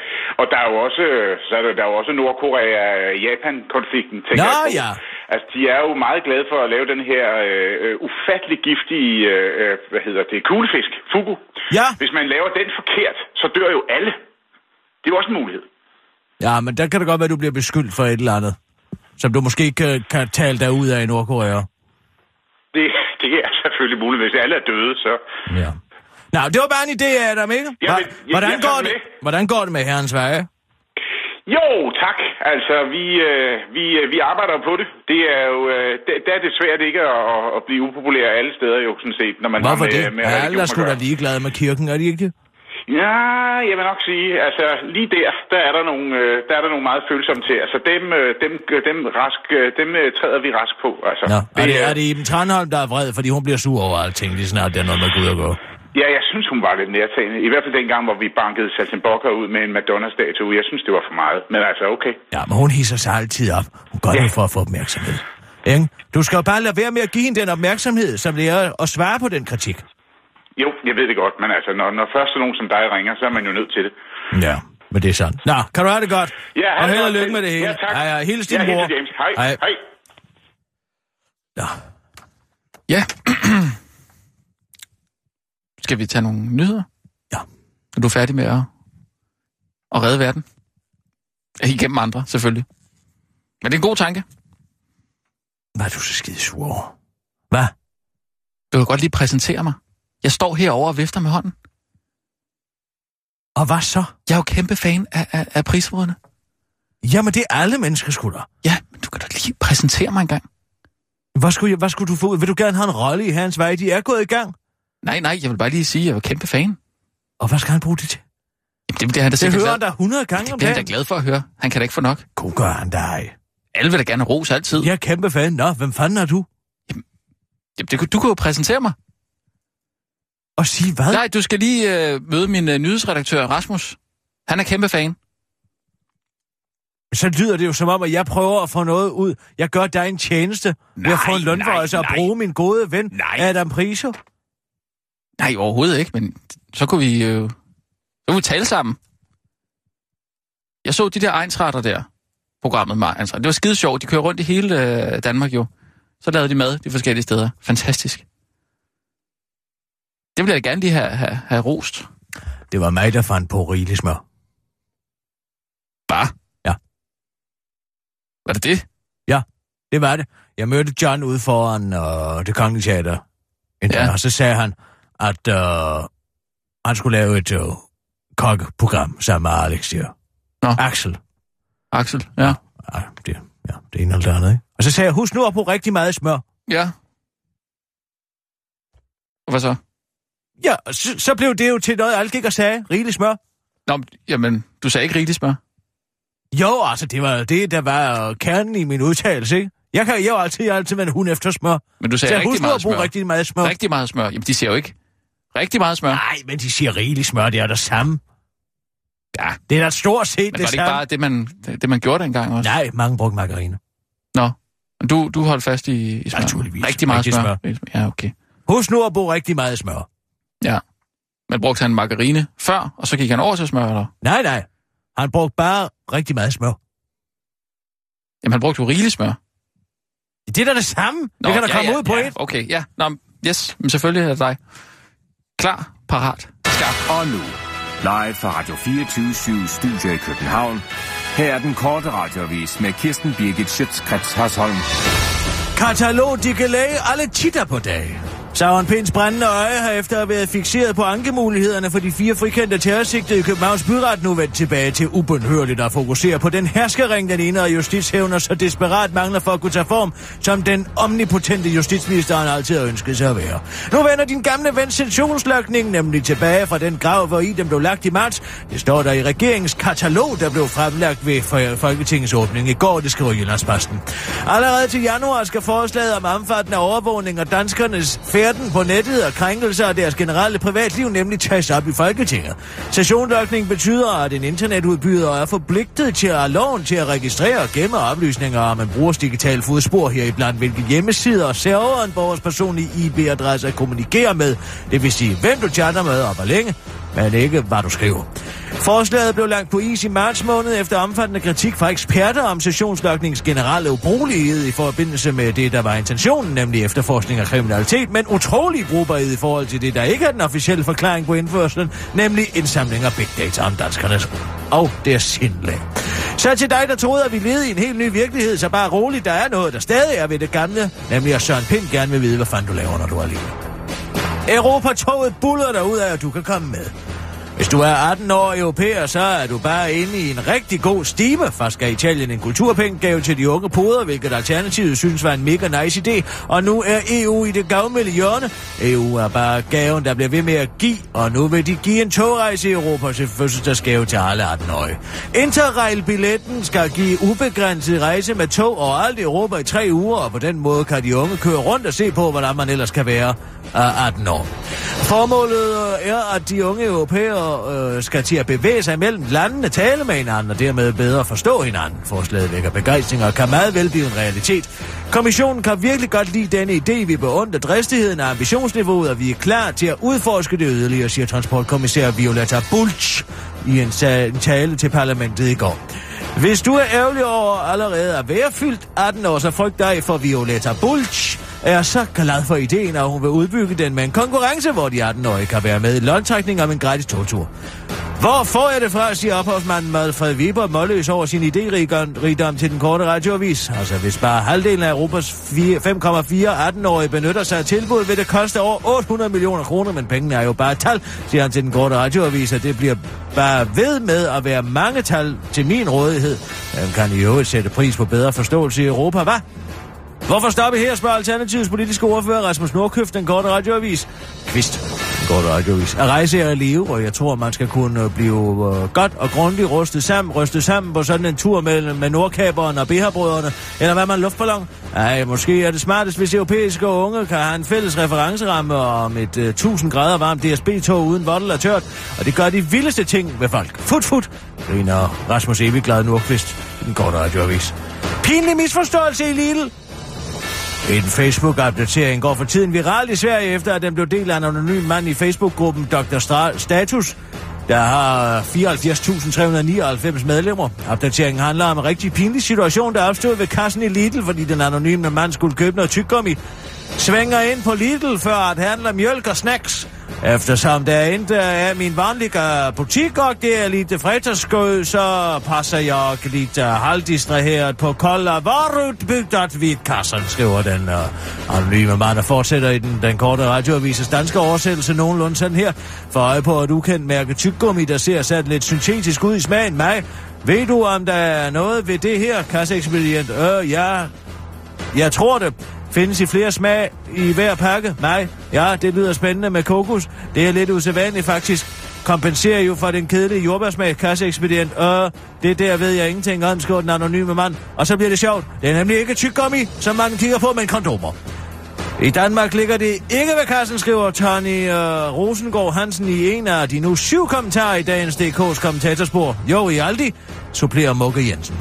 og der er jo også, så er der, der er jo også Nordkorea-Japan-konflikten, tænker Nå, jeg ja. Altså, de er jo meget glade for at lave den her øh, øh, ufattelig giftige, øh, øh, hvad hedder det, kuglefisk, fugu. Ja. Hvis man laver den forkert, så dør jo alle. Det er jo også en mulighed. Ja, men der kan det godt være, at du bliver beskyldt for et eller andet, som du måske kan, kan tale dig ud af i Nordkorea. Det, det er selvfølgelig muligt. Hvis alle er døde, så... Ja. Nå, det var bare en idé, Adam, ikke? Ja, men- hvordan, jeg går det, med. hvordan går det med herrens veje? Jo, tak. Altså, vi, øh, vi, øh, vi arbejder på det. Det er jo, øh, der, der er det svært ikke at, at, blive upopulær alle steder jo, sådan set, når man Hvorfor har med, det? med Alle religion er at sgu da ligeglade med kirken, er de ikke det? Ja, jeg vil nok sige, altså lige der, der er der nogle, øh, der er der nogle meget følsomme til. Altså dem, øh, dem, øh, dem, rask, dem træder vi rask på. Altså, Nå, er det, er det Iben Tranholm, der er vred, fordi hun bliver sur over alting, lige snart det er noget med Gud at gå? Ja, jeg synes, hun var lidt nærtagende. I hvert fald dengang, hvor vi bankede Saltenbokker ud med en Madonna-statue. Jeg synes, det var for meget. Men altså, okay. Ja, men hun hisser sig altid op. Hun gør Ja. det for at få opmærksomhed. Ikke? Du skal jo bare lade være med at give hende den opmærksomhed, som det er at svare på den kritik. Jo, jeg ved det godt, men altså, når, når først er nogen som dig ringer, så er man jo nødt til det. Ja, men det er sådan. Nå, kan du have det godt? Ja, og ha' det held og lykke med det hele. Ja, tak. Hej, hej. Hils din ja, mor. James. Hej. Hej. Hej. Nå. Ja. Skal vi tage nogle nyheder? Ja. Er du færdig med at, at redde verden? Igennem andre, selvfølgelig. Men det er en god tanke. Hvad er du så skide sur over? Hvad? Du kan godt lige præsentere mig. Jeg står herovre og vifter med hånden. Og hvad så? Jeg er jo kæmpe fan af, af, af prisrådene. Jamen, det er alle mennesker, da. Ja, men du kan da lige præsentere mig en gang. Hvad skulle, jeg, hvad skulle du få ud? Vil du gerne have en rolle i hans vej? De er gået i gang. Nej, nej, jeg vil bare lige sige, at jeg er kæmpe fan. Og hvad skal han bruge det til? Jamen, det, det er han da Det sikkert hører glad. han da 100 gange om Det er han da dagen. glad for at høre. Han kan da ikke få nok. God gør han dig. Alle vil da gerne have ros altid. Jeg er kæmpe fan. Nå, hvem fanden er du? Jamen, det, kunne- du kunne jo præsentere mig. Og sige hvad? Nej, du skal lige øh, møde min øh, nyhedsredaktør, Rasmus. Han er kæmpe fan. Så lyder det jo som om, at jeg prøver at få noget ud. Jeg gør dig en tjeneste ved at få en Nej, lønforhøjelse og nej, bruge min gode ven Nej. Adam Priso. Nej, overhovedet ikke, men så kunne vi øh, så kunne vi tale sammen. Jeg så de der egensretter der, programmet med egensretter. Det var skide sjovt. De kører rundt i hele øh, Danmark jo. Så lavede de mad de forskellige steder. Fantastisk. Det vil jeg gerne lige have, have, have rost. Det var mig, der fandt på rigelig smør. Hvad? Ja. Var det det? Det var det. Jeg mødte John ude foran øh, det kongelige teater. En Ja. ja. Og så sagde han, at øh, han skulle lave et øh, kokkeprogram sammen med Alex her. Nå. Axel. Axel? Ja. Ej, det, ja, det ene eller det andet, ikke? Og så sagde jeg, husk nu at bruge rigtig meget smør. Ja. Hvad så? Ja, så, så blev det jo til noget, alle gik og sagde. Rigelig smør. Nå, men- jamen, du sagde ikke rigtig smør. Jo, altså, det var det, der var kernen i min udtalelse, ikke? Jeg kan jo altid, jeg altid en hund efter smør. Men du Så sagde jeg rigtig meget smør. rigtig meget smør. Rigtig meget smør. Jamen, de siger jo ikke rigtig meget smør. Nej, men de siger rigelig smør, det er det samme. Ja, Det er da stort set men det var det ikke samme. bare det, man, det, man gjorde dengang også? Nej, mange brugte margarine. Nå, men du, du holdt fast i, i smør. Naturligvis. Rigtig meget Rigtig smør. Ja, okay. Husk nu at bruge rigtig meget smør. Ja. Men brugte han margarine før, og så gik han over til smør, eller? Nej, nej. Han brugte bare rigtig meget smør. Jamen, han brugte jo rigeligt smør. Det er da det samme. Nå, det kan da ja, komme ja, ud på ja, et. Okay, ja. Nå, yes, men selvfølgelig er det dig. Klar, parat, skarp. Og nu, live fra Radio 24 Studio i København. Her er den korte radiovis med Kirsten Birgit Schøtzgrads Hasholm. Katalog de kan læge alle titter på dag. Søren Pins brændende øje har efter at have været fixeret på ankemulighederne for de fire frikendte terrorsigtede i Københavns Byret nu vendt tilbage til ubønhørligt at fokusere på den herskering, den ene af justitshævner så desperat mangler for at kunne tage form, som den omnipotente justitsminister altid har ønsket sig at være. Nu vender din gamle ven nemlig tilbage fra den grav, hvor i den blev lagt i marts. Det står der i regeringens katalog, der blev fremlagt ved Folketingets åbning i går, det skriver Jyllandsposten. Allerede til januar skal forslaget om omfattende overvågning af danskernes færden på nettet og krænkelser af deres generelle privatliv nemlig tages op i Folketinget. Sessionlokning betyder, at en internetudbyder er forpligtet til at have loven til at registrere og gemme oplysninger om en brugers digitale fodspor heriblandt, hvilke hjemmesider og server en borgers personlige IP-adresse kommunikerer med. Det vil sige, hvem du chatter med og hvor længe, men ikke hvad du skriver. Forslaget blev lagt på is i marts måned efter omfattende kritik fra eksperter om sessionsløgnings generelle ubrugelighed i forbindelse med det, der var intentionen, nemlig efterforskning af kriminalitet, men utrolig brugbarhed i forhold til det, der ikke er den officielle forklaring på indførselen, nemlig indsamling af big data om danskernes og deres sindlag. Så til dig, der troede, at vi levede i en helt ny virkelighed, så bare roligt, der er noget, der stadig er ved det gamle, nemlig at Søren Pind gerne vil vide, hvad fanden du laver, når du er alene. Europa-toget buller dig ud af, at du kan komme med. Hvis du er 18 år europæer, så er du bare inde i en rigtig god stime. Først skal Italien en kulturpengegave til de unge poder, hvilket Alternativet synes var en mega nice idé. Og nu er EU i det gavmilde hjørne. EU er bare gaven, der bliver ved med at give. Og nu vil de give en togrejse i Europa til fødselsdagsgave til alle 18-årige. Interrail-billetten skal give ubegrænset rejse med tog overalt i Europa i tre uger, og på den måde kan de unge køre rundt og se på, hvordan man ellers kan være af 18 år. Formålet øh, er, at de unge europæere øh, skal til at bevæge sig mellem landene, tale med hinanden og dermed bedre forstå hinanden. Forslaget vækker begejstring og kan meget vel blive en realitet. Kommissionen kan virkelig godt lide denne idé. Vi beundrer dristigheden og ambitionsniveauet, og vi er klar til at udforske det yderligere, siger transportkommissær Violetta Bulch i en, tale til parlamentet i går. Hvis du er ærgerlig over allerede at være fyldt 18 år, så frygt dig for Violetta Bulch, er så glad for ideen, at hun vil udbygge den med en konkurrence, hvor de 18-årige kan være med i lodtrækning om en gratis togtur. Hvor får jeg det fra, siger ophavsmanden Madfred Weber målløs over sin idérigdom til den korte radioavis. Altså, hvis bare halvdelen af Europas 5,4 18-årige benytter sig af tilbud, vil det koste over 800 millioner kroner, men pengene er jo bare tal, siger han til den korte radioavis, at det bliver bare ved med at være mange tal til min rådighed. Man kan i øvrigt sætte pris på bedre forståelse i Europa, hvad? Hvorfor stoppe her, spørger Alternativets politiske ordfører Rasmus Nordkøft, den korte radioavis. Kvist, den korte radioavis. At rejse er at leve, og jeg tror, man skal kunne øh, blive øh, godt og grundigt rustet sammen, rystet sammen på sådan en tur med, med Nordkaberen og beherbrødrene, eller hvad man luftballon. Ej, måske er det smartest, hvis europæiske unge kan have en fælles referenceramme om et øh, 1000 grader varmt DSB-tog uden vottel og tørt, og det gør de vildeste ting ved folk. Fut, fut, griner Rasmus Evigglad Nordkvist, den korte radioavis. Pinlig misforståelse i Lille. En Facebook-opdatering går for tiden viral i Sverige, efter at den blev delt af en anonym mand i Facebook-gruppen Dr. Stra- Status, der har 74.399 medlemmer. Opdateringen handler om en rigtig pinlig situation, der opstod ved kassen i Lidl, fordi den anonyme mand skulle købe noget tyggegummi. Svænger ind på Lidl før at handle mjølk og snacks. Eftersom der ikke er min vanlige butik, og det er lidt fredagsskød, så passer jeg lidt øh, halvdistraheret på kolde vareudbygget ved kassen, skriver den uh, anonyme mand, der fortsætter i den, den korte radioavises danske oversættelse nogenlunde sådan her. For øje på et ukendt mærke tyggegummi, der ser sat lidt syntetisk ud i smagen. Mig, ved du, om der er noget ved det her, kasseekspedient? Øh, ja, jeg tror det. Findes i flere smag i hver pakke? Nej. Ja, det lyder spændende med kokos. Det er lidt usædvanligt faktisk. Kompenserer jo for den kedelige jordbærsmag, kasseekspedient. Øh, det der ved jeg ingenting om, skriver den anonyme mand. Og så bliver det sjovt. Det er nemlig ikke tyggegummi, som man kigger på, men kondomer. I Danmark ligger det ikke ved kassen, skriver Tony øh, Rosengård Hansen i en af de nu syv kommentarer i dagens DK's kommentatorspor. Jo, i Aldi, supplerer Mugge Jensen.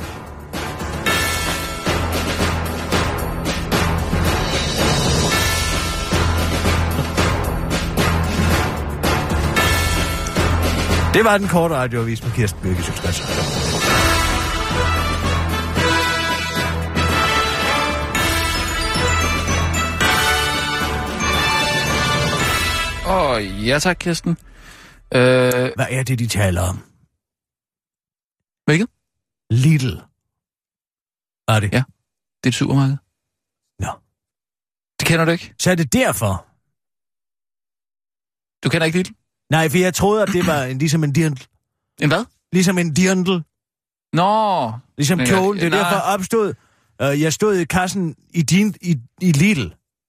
Det var den korte radioavis med Kirsten Birke Sjøtskrets. Åh, oh, ja tak, Kirsten. Øh, Hvad er det, de taler om? hvilket? Lidl. Hvad er det? Ja. Det er et supermarked. Nå. Det kender du ikke? Så er det derfor. Du kender ikke Lidl? Nej, for jeg troede, at det var en, ligesom en dirndl. En hvad? Ligesom en dirndl. Nå. Ligesom kjolen. Det er nej. derfor opstod. Uh, jeg stod i kassen i, din, i, i Lidl.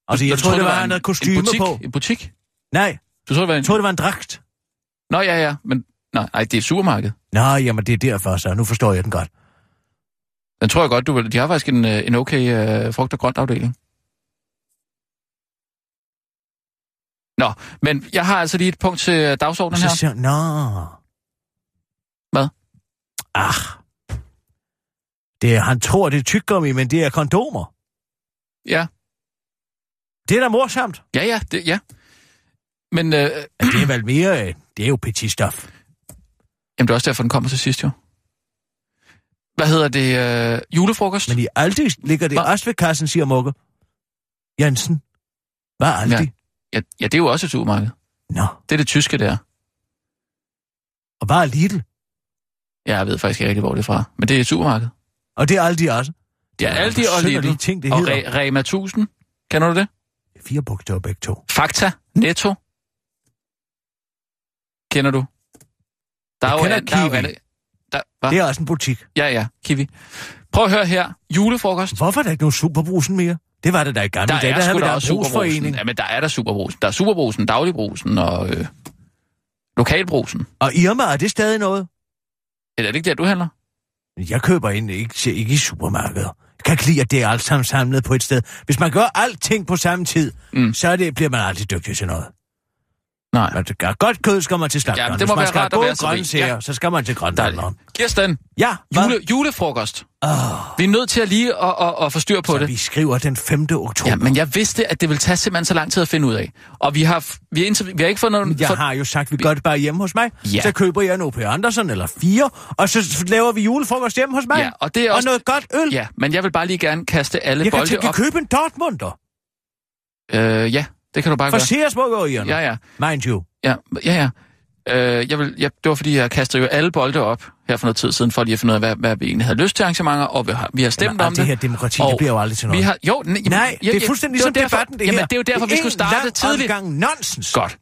Altså, jeg Du troede, det var, en, en kostyme butik, på. En butik? Nej, Du troede, det var en... jeg troede, det var en dragt. Nå, ja, ja. Men nej, ej, det er et supermarked. Nå, jamen det er derfor, så nu forstår jeg den godt. Den tror jeg godt, du vil... De har faktisk en, øh, en okay uh, frugt- og grønt afdeling. Nå, men jeg har altså lige et punkt til øh, dagsordenen så her. siger Nå. Hvad? Ah. Det er, han tror, det er tyggegummi, men det er kondomer. Ja, Det er da morsomt. ja, ja, det, ja. Men øh, det er vel mere... øh, Det er jo petit stof. jamen, det er også derfor, den kommer til sidst, jo. Hvad hedder det? Øh, julefrokost? Men i Aldi ligger det Hva? også ved kassen, siger Mugge. Jensen. Hvad Aldi? Ja. Ja, ja, det er jo også et supermarked. Nå. Det er det tyske der. Og er Lidl? Ja, jeg ved faktisk ikke rigtig, hvor det er fra. Men det er et supermarked. Og det er Aldi også. Ja, er Aldi og Lidl. ting, det og. Re- Rema 1000. Kender du det? Fire bogstaver begge to. Fakta. Netto. Kender du? Der er jo, kender der er jo Kiwi. alle- der, hva? Det er også en butik. Ja, ja, Kiwi. Prøv at høre her. Julefrokost. Hvorfor er der ikke nogen superbrusen mere? Det var det der i gamle Der dage. er Der havde vi da da også superbrusen. Ja, men der er der superbrusen. Der er superbrusen, dagligbrusen og øh, lokalbrusen. Og Irma, er det stadig noget? Eller er det ikke der, du handler? Jeg køber ind, ikke, ikke i supermarkeder. Jeg kan ikke lide, at det er alt sammen samlet på et sted. Hvis man gør alting på samme tid, Mm. så det, bliver man aldrig dygtig til noget. Nej. Man skal godt kød, skal man til slagteren. Ja, det Hvis må man være skal rart have gode grøntsager, Ja. så skal man til grønthandleren. Kirsten, Ja, hvad? jule, julefrokost. Oh, Vi er nødt til at lige at, at, at få styr på så det. vi skriver den 5. oktober. Ja, men jeg vidste, at det ville tage simpelthen så lang tid at finde ud af. Og vi har, vi har, vi har ikke fået noget... Jeg for, har jo sagt, at vi gør det bare hjemme hos mig. Ja. Så køber jeg en O.P. Andersen eller fire, og så laver vi julefrokost hjemme hos mig. Ja, og det er og også- noget godt øl. Ja, men jeg vil bare lige gerne kaste alle jeg kan bolde tænke op. købe en Dortmunder. Øh, ja, det kan du bare For gøre. Seersburgerierne. Ja, ja. Mind you. Ja, ja, ja. Øh, jeg vil, jeg, det var fordi, jeg kastede jo alle bolde op her for noget tid siden, for lige at finde ud af, hvad, hvad vi egentlig havde lyst til arrangementer, og vi har, vi har stemt Jamen, om det. det her demokrati, Og det bliver jo aldrig til noget. Vi har, jo, nej, jamen, Nej, det er fuldstændig ligesom det debatten, det jamen, her. det er jo derfor, vi skulle starte tidligt. gang nonsens. Godt.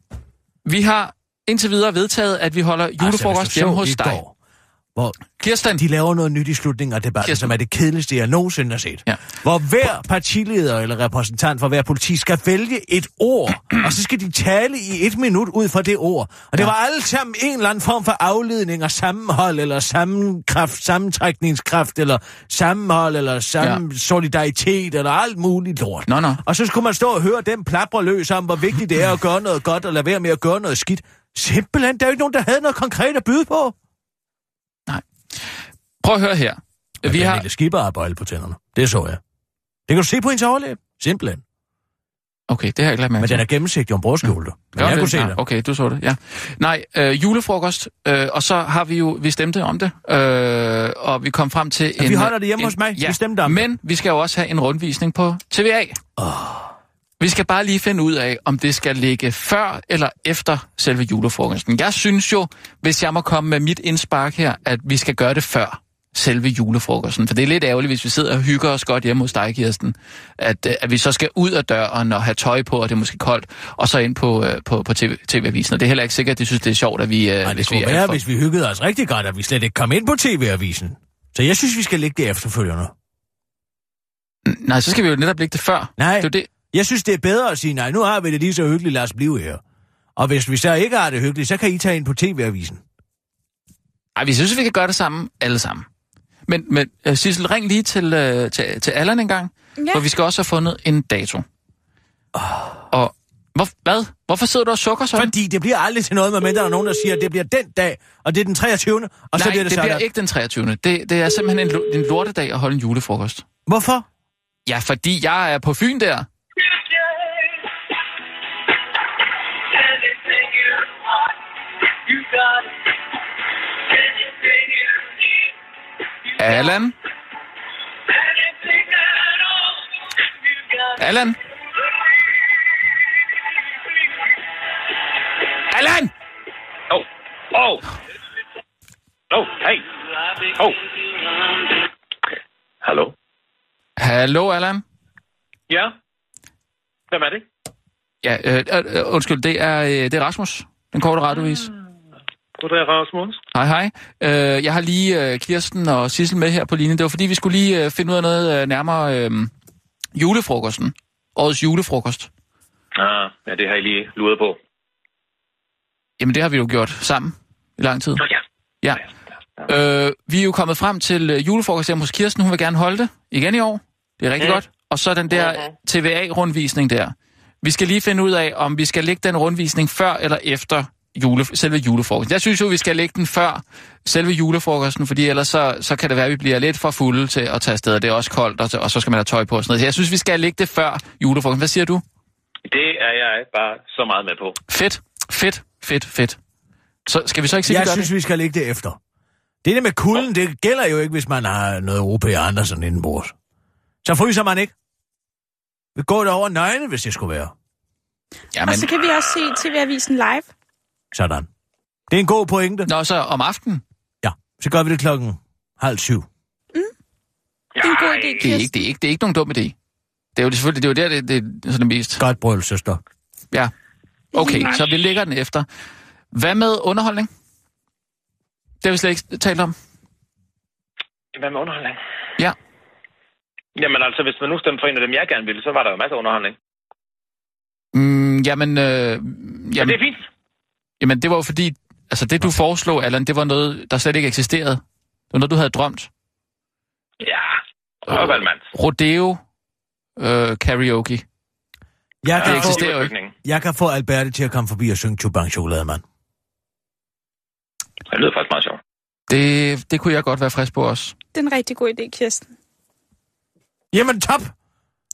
Vi har indtil videre vedtaget, at vi holder julefrokost altså, hvis du hjemme hos dig. Går, hvor Kirsten, de laver noget nyt i slutningen af debatten, Kirsten. som er det kedeligste, jeg nogensinde har set. Ja. Hvor hver partileder eller repræsentant for hver politi skal vælge et ord, og så skal de tale i et minut ud fra det ord. Og det Ja. var alle sammen en eller anden form for afledning og sammenhold, eller sammenkraft, sammentrækningskraft, eller sammenhold, eller sammen ja. solidaritet, eller alt muligt lort. Nå, nå. Og så skulle man stå og høre dem plapre løs om, hvor vigtigt det er at gøre noget godt, og lade være med at gøre noget skidt. Simpelthen, der er jo ikke nogen, der havde noget konkret at byde på. Prøv at høre her. Vi Vi har... Pernille Skipper har bøjle på tænderne. Det så jeg. Det kan du se på hendes overlæb. Simpelthen. Okay, det har jeg ikke lagt mærke Men den er gennemsigtig om brudskjulte. Men jeg det? kunne se Ja, det. Okay, du så det, ja. Nej, øh, julefrokost, øh, og så har vi jo, vi stemte om det, øh, og vi kom frem til Ja, en... vi holder det hjemme en, hos mig. Vi Ja, stemte om men vi skal jo også have en rundvisning på TVA. Oh. Vi skal bare lige finde ud af, om det skal ligge før eller efter selve julefrokosten. Jeg synes jo, hvis jeg må komme med mit indspark her, at vi skal gøre det før selve julefrokosten. For det er lidt ærgerligt, hvis vi sidder og hygger os godt hjemme hos dig, Kirsten, at, øh, at vi så skal ud af døren og have tøj på, og det er måske koldt, og så ind på, øh, på, på TV, TV-avisen. Og det er heller ikke sikkert, at de synes, det er sjovt, at vi... Øh, Nej, det hvis vi være, for... hvis vi hyggede os rigtig godt, at vi slet ikke kom ind på TV-avisen. Så jeg synes, vi skal lægge det efterfølgende. Nej, så skal vi jo netop lægge det før. Nej. Det er det. Jeg synes, det er bedre at sige, nej, nu har vi det lige så hyggeligt, lad os blive her. Og hvis vi så ikke har det hyggeligt, så kan I tage ind på TV-avisen. Ej, vi synes, vi kan gøre det sammen, alle sammen. Men, men uh, Sissel, ring lige til, uh, til, til Allan en gang, Ja. for vi skal også have fundet en dato. Og hvor, hvad? Hvorfor sidder du og sukker så? Fordi det bliver aldrig til noget, medmindre der er nogen, der siger, at det bliver den dag, og det er den 23. Og Nej, så bliver det, det sådan. bliver ikke den 23. Det, det er simpelthen en, en lortedag at holde en julefrokost. Hvorfor? Ja, fordi jeg er på Fyn der. Allan? Allan? Allan! Oh, oh. Oh, hey. Oh. Hallo? Hallo, Allan? Ja? Hvem er det? Ja, øh, øh, undskyld, det er, øh, det er Rasmus, den korte radiovis. Goddag, Rasmus. Hej, hej. Øh, jeg har lige øh, Kirsten og Sissel med her på linjen. Det var fordi, vi skulle lige øh, finde ud af noget øh, nærmere øh, julefrokosten. Årets julefrokost. Ah, ja, det har jeg lige luret på. Jamen, det har vi jo gjort sammen i lang tid. Nå ja. Ja. Øh, vi er jo kommet frem til øh, julefrokost hos Kirsten. Hun vil gerne holde det igen i år. Det er rigtig Mm. godt. Og så den der TVA-rundvisning der. Vi skal lige finde ud af, om vi skal lægge den rundvisning før eller efter jule, selve julefrokosten. Jeg synes jo, vi skal lægge den før selve julefrokosten, fordi ellers så, så kan det være, at vi bliver lidt for fulde til at tage afsted. Det er også koldt, og, så- og så skal man have tøj på og sådan noget. Så jeg synes, vi skal lægge det før julefrokosten. Hvad siger du? Det er jeg bare så meget med på. Fedt, fedt, fedt, fedt. Så skal vi så ikke sige, Jeg vi synes, det? vi skal lægge det efter. Det der med kulden, det gælder jo ikke, hvis man har noget OP og Andersen indenbords. Så fryser man ikke. Vi går det over nøgne, hvis det skulle være. Jamen, Og så kan vi også se TV-avisen live. Sådan. Det er en god pointe. Nå, så om aftenen? Ja, så gør vi det klokken halv syv. Det er en god idé, Det er, ikke, det, er ikke, det er ikke nogen dum idé. Det er jo selvfølgelig, det er jo der, det, det er sådan det mest. Godt brøl, søster. Ja. Okay, så vi lægger den efter. Hvad med underholdning? Det har vi slet ikke talt om. Hvad med underholdning? Ja. Jamen altså, hvis man nu stemte for en af dem, jeg gerne ville, så var der jo masser af underholdning. Mm, jamen, øh, Ja, jamen, det er fint. Jamen, det var jo fordi, altså det du foreslog, Allan, det var noget, der slet ikke eksisterede. Det var noget, du havde drømt. Ja. Og Valmand. Rodeo øh, karaoke. Jeg kan, Det få, eksisterer jo ikke. jeg kan få Alberte til at komme forbi og synge Chubang Chokolademand. Det lyder faktisk meget sjovt. Det, det kunne jeg godt være frisk på også. Det er en rigtig god idé, Kirsten. Jamen top!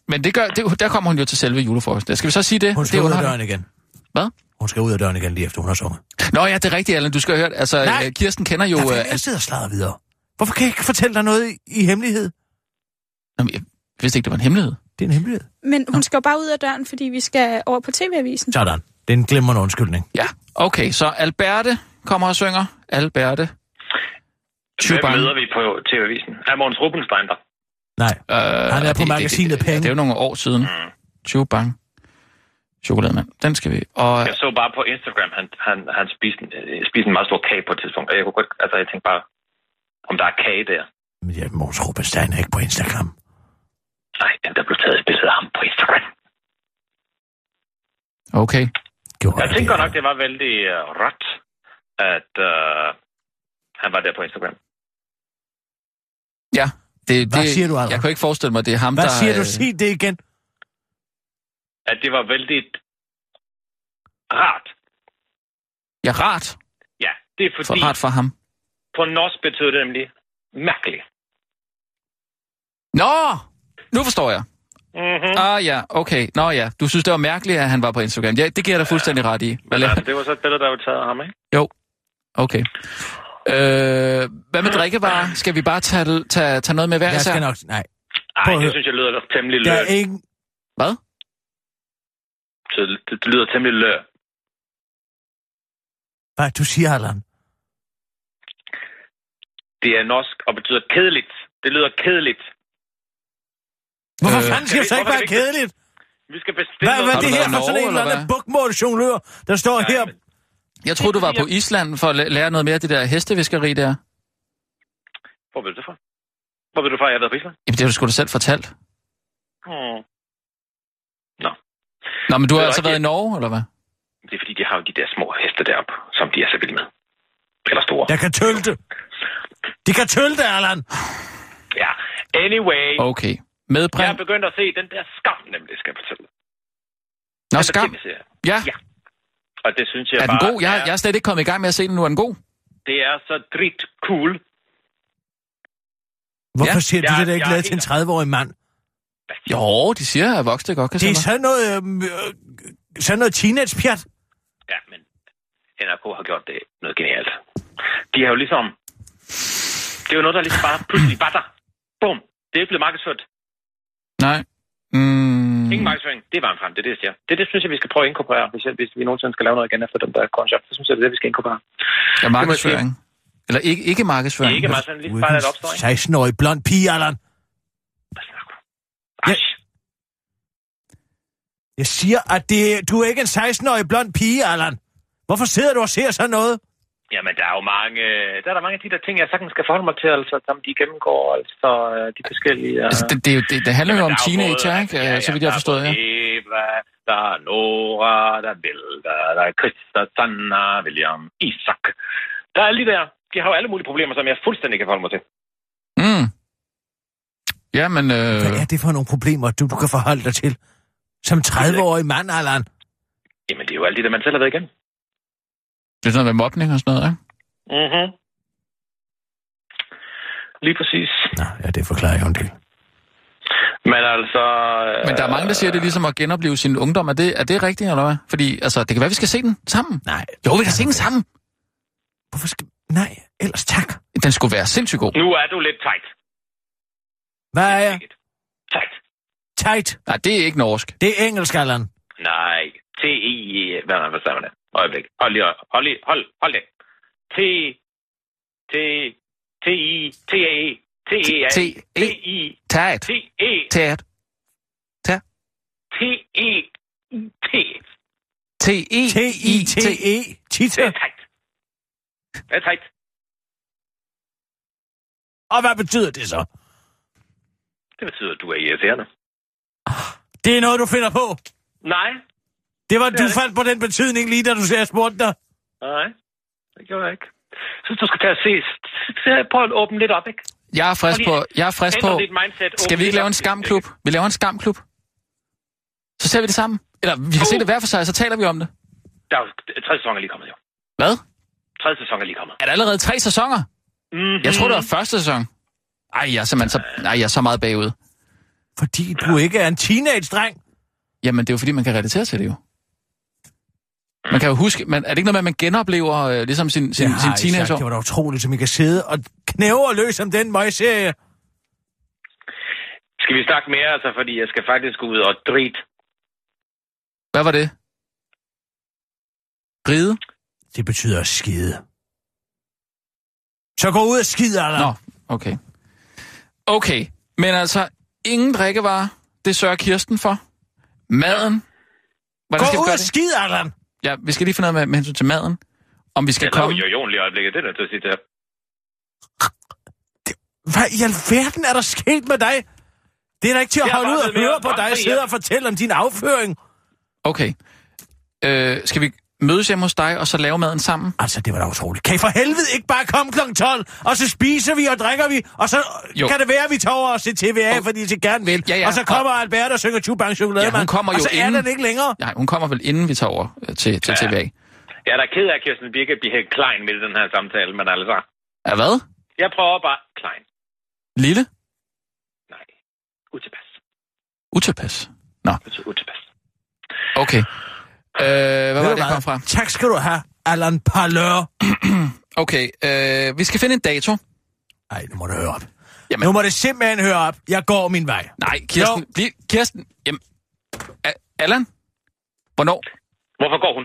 Men det gør, det, der kommer hun jo til selve julefrokosten. Skal vi så sige det? Hun det skal ud af underholdning. døren igen. Hvad? Hun skal ud af døren igen lige efter hun har sunget. Nå ja, det er rigtigt, Allan. Du skal have hørt. Altså, Nej. øh, Kirsten kender jo... Jo, Øh, jeg, sidder og sladrer videre. Hvorfor kan jeg ikke fortælle dig noget i, i hemmelighed? Nå, men jeg vidste ikke, det var en hemmelighed. Det er en hemmelighed. Men hun skal jo bare ud af døren, fordi vi skal over på TV-avisen. Sådan. Det er en glimrende undskyldning. Ja, okay. Så Alberte kommer og synger. Alberte. Hvem møder vi på TV-avisen? Er Måns Rubenstein der? Nej, Øh, Han er på magasinet det, det, Penge. det er jo nogle år siden. Mm. Chubang. Chokolademand. Den skal vi. Og Jeg så bare på Instagram, han, han, han spiste, en- øh, spiste en meget stor kage på et tidspunkt. Jeg kunne godt, altså jeg tænkte bare, Om der er kage der. Men ja, Måns Rubenstein er ikke på Instagram. Nej, den der blev taget et billede af ham på Instagram. Okay. Gjorde Jeg tænker nok, det var vældig uh, ret, at uh, han var der på Instagram. Ja. Det, Hvad det, siger du, Allan? Jeg kan ikke forestille mig, det er ham, Hvad der... siger du? øh, Sig det igen. At det var vældig rart. Ja, rart. Ja, det er For fordi, rart for ham. på norsk betyder det nemlig mærkeligt. Nå! Nu forstår jeg. Mm-hmm. Ah ja, okay. Nå ja, du synes, det var mærkeligt, at han var på Instagram. Ja, det giver jeg dig fuldstændig ret i. Hvad Men la- altså, det var så et billede, der var taget af ham, ikke? Jo, okay. Øh, hvad med drikkevarer? Skal vi bare tage, tage, tage noget med hver Jeg skal nok... Nej. Ej, det synes jeg lyder temmelig Der lø. er ingen... Hvad? Så det, det lyder temmelig lø. Hvad du siger, Allan? Det er norsk og betyder kedeligt. Det lyder kedeligt. Hvorfor Øh, fanden siger du så ikke er vigtigt? kedeligt? Vi skal bestille Hvad, hvad er det her for sådan en eller anden bukmålsjonglør, der står Nej, her? men- Jeg troede, du var på Island for at læ- lære noget mere af det der hesteviskeri der. Hvor ved du det fra? Hvor ved du fra, at jeg har været på Island? Jamen, det har du sgu da selv fortalt. Hmm. Nå, men du har er altså været i Norge, eller hvad? Det er fordi, de har jo de der små heste deroppe, som de er så vilde med. Eller store. Jeg kan tølte. De kan tølte, Allan. Ja. Anyway. Okay. Jeg Medbring. er begyndt at se den der skam, nemlig, skal jeg fortælle. Nå, Den der skam. Ja. Ja. Og det synes jeg Er den bare god? Jeg, er, jeg er slet ikke kommet i gang med at se den nu. Er den god? det er så drit cool. Hvorfor Ja. siger du Jeg- det, der ikke jeg lavet til en 30-årig mand? Jo, de siger, at voksne godt kan Det er noget. sådan noget... øhm, øh, sådan noget teenage-pjat. Ja, men NRK har gjort det noget genialt. De har jo ligesom... Det er jo noget, der ligesom bare pludselig var der. Bum. Det er ikke blevet markedsført. Nej. Mm. Ingen markedsføring. Det var en frem. Det er det, jeg siger. Det, det synes jeg, vi skal prøve at inkorporere, hvis, jeg, hvis vi nogensinde skal lave noget igen efter den der concept. Så synes jeg, det er det, vi skal inkorporere. Ja, markedsføring. Eller ikke, ikke markedsføring. Ikke markedsføring. Lige bare opstå, ikke? 16-årig blond pige, Allan. Ja. Jeg siger, at det, du er ikke en 16-årig blond pige, Allan. Hvorfor sidder du og ser sådan noget? Jamen, der er jo mange, der er der mange af de der ting, jeg sagtens skal forholde mig til, altså, som de gennemgår, altså, øh, de forskellige... øh, Altså, det, det, jo- det, det handler jo Jamen, om der er teenager, ikke? Ja, Øh, Så vidt jeg har forstået, ja. Eva, der er Nora, der er Bill, der, der er Christa, Sanna, William, Isak. Der er alle de der. De har jo alle mulige problemer, som jeg fuldstændig kan forholde mig til. Ja, men... Øh, Hvad er det for nogle problemer, du, du kan forholde dig til? Som 30-årig mand, Allan. Jamen, det er jo alt det, der man selv har været igen. det er sådan noget med mobning og sådan noget, ikke? Mhm. Lige præcis. Nå, ja, det forklarer jo en del. Men altså... Øh, Men der er mange, der siger, at det er ligesom at genopleve sin ungdom. Er det, er det rigtigt, eller hvad? Fordi altså, det kan være, vi skal se den sammen. Nej. Jo, vi kan se den sammen. Hvorfor skal... Nej, ellers tak. Den skulle være sindssygt god. Nu er du lidt tight. Hvad er jeg? Tight. Tight. Nej, det er ikke norsk. Det er engelsk, Allan. Nej. T-I... Hvad man forstår det? Øjeblik. Hold lige, hold lige, hold, hold det. T... T... T-I... T-A... T-E-A... T- E- T-I... Tæt. T-E... Tæt. T-E-I-T. T-E. T-I-T-E. Det Tita. er tight. Det er tight. Og hvad betyder det så? Det betyder, at du er irriterende. Det er noget, du finder på. Nej. Det var, Det du det. faldt på den betydning lige, da du sagde, jeg spurgte dig. Nej. Det gjorde jeg ikke. Så du skal tage og se. Så prøv at åbne lidt op, ikke? Jeg er frisk på, jeg er frisk på. mindset. Skal vi ikke lave en skamklub? Vi laver en skamklub. Så ser vi det sammen. Eller vi kan se det hver for sig, så taler vi om det. Der er jo tredje sæson er lige kommet, jo. Hvad? Tredje sæson er lige kommet. Er der allerede tre sæsoner? Mm-hmm. Jeg tror, det var første sæson. Ej, jeg er simpelthen så, ej, jeg er så meget bagud. Fordi du ikke er en teenage-dreng. Jamen, det er jo fordi, man kan relatere til det jo. Man kan jo huske, men er det ikke noget med, at man genoplever øh, ligesom sin, sin, Det sin teenageår? Det var da utroligt, som I kan sidde og knæve løs om den møgserie. Skal vi snakke mere, altså, fordi jeg skal faktisk gå ud og drit. Hvad var det? Ride? Det betyder skide. Så gå ud og skid, Allan. Nå, okay. Okay, men altså, ingen drikkevarer, det sørger Kirsten for. Maden, hvordan Gå skal ud og skid, Allan. Ja, vi skal lige finde ud af med, med hensyn til maden. Om vi skal Jeg laver komme... jo jo lige i øjeblikket, det er nødt til at sige det her. Hvad i alverden er der sket med dig? Det er da ikke til at Jeg holde ud og høre på dig vandre sidde og fortælle om din afføring. Okay. Øh, skal vi mødes hjemme hos dig, og så lave maden sammen? Altså, det var da utroligt. Kan I for helvede ikke bare komme kl. 12, og så spiser vi og drikker vi, og så Jo. kan det være, at vi tager over og ser TVA, Og- fordi de gerne vil. Ja, ja, og så og- kommer Albert og synger Chubang Chokolade, Ja, hun kommer og jo så er inden- den ikke længere. Nej, hun kommer vel inden vi tager over øh, til, til Ja. TVA. Jeg er da ked af, at Kirsten Birke bliver helt klein med den her samtale, men altså... Er hvad? Jeg prøver bare klein. Lille? Nej. Utilpas. Utilpas. Nå, Utilpas. okay. Øh, hvad Ved var det, jeg kom fra? Tak skal du have, Allan Parlør. Okay, øh, vi skal finde en dato. Ej, nu må du høre op. Jamen. Jamen. Nu må det simpelthen høre op. Jeg går min vej. Nej, Kirsten. Jo. Bliv, Kirsten. Jamen, A- Allan? Hvornår? Hvorfor går hun?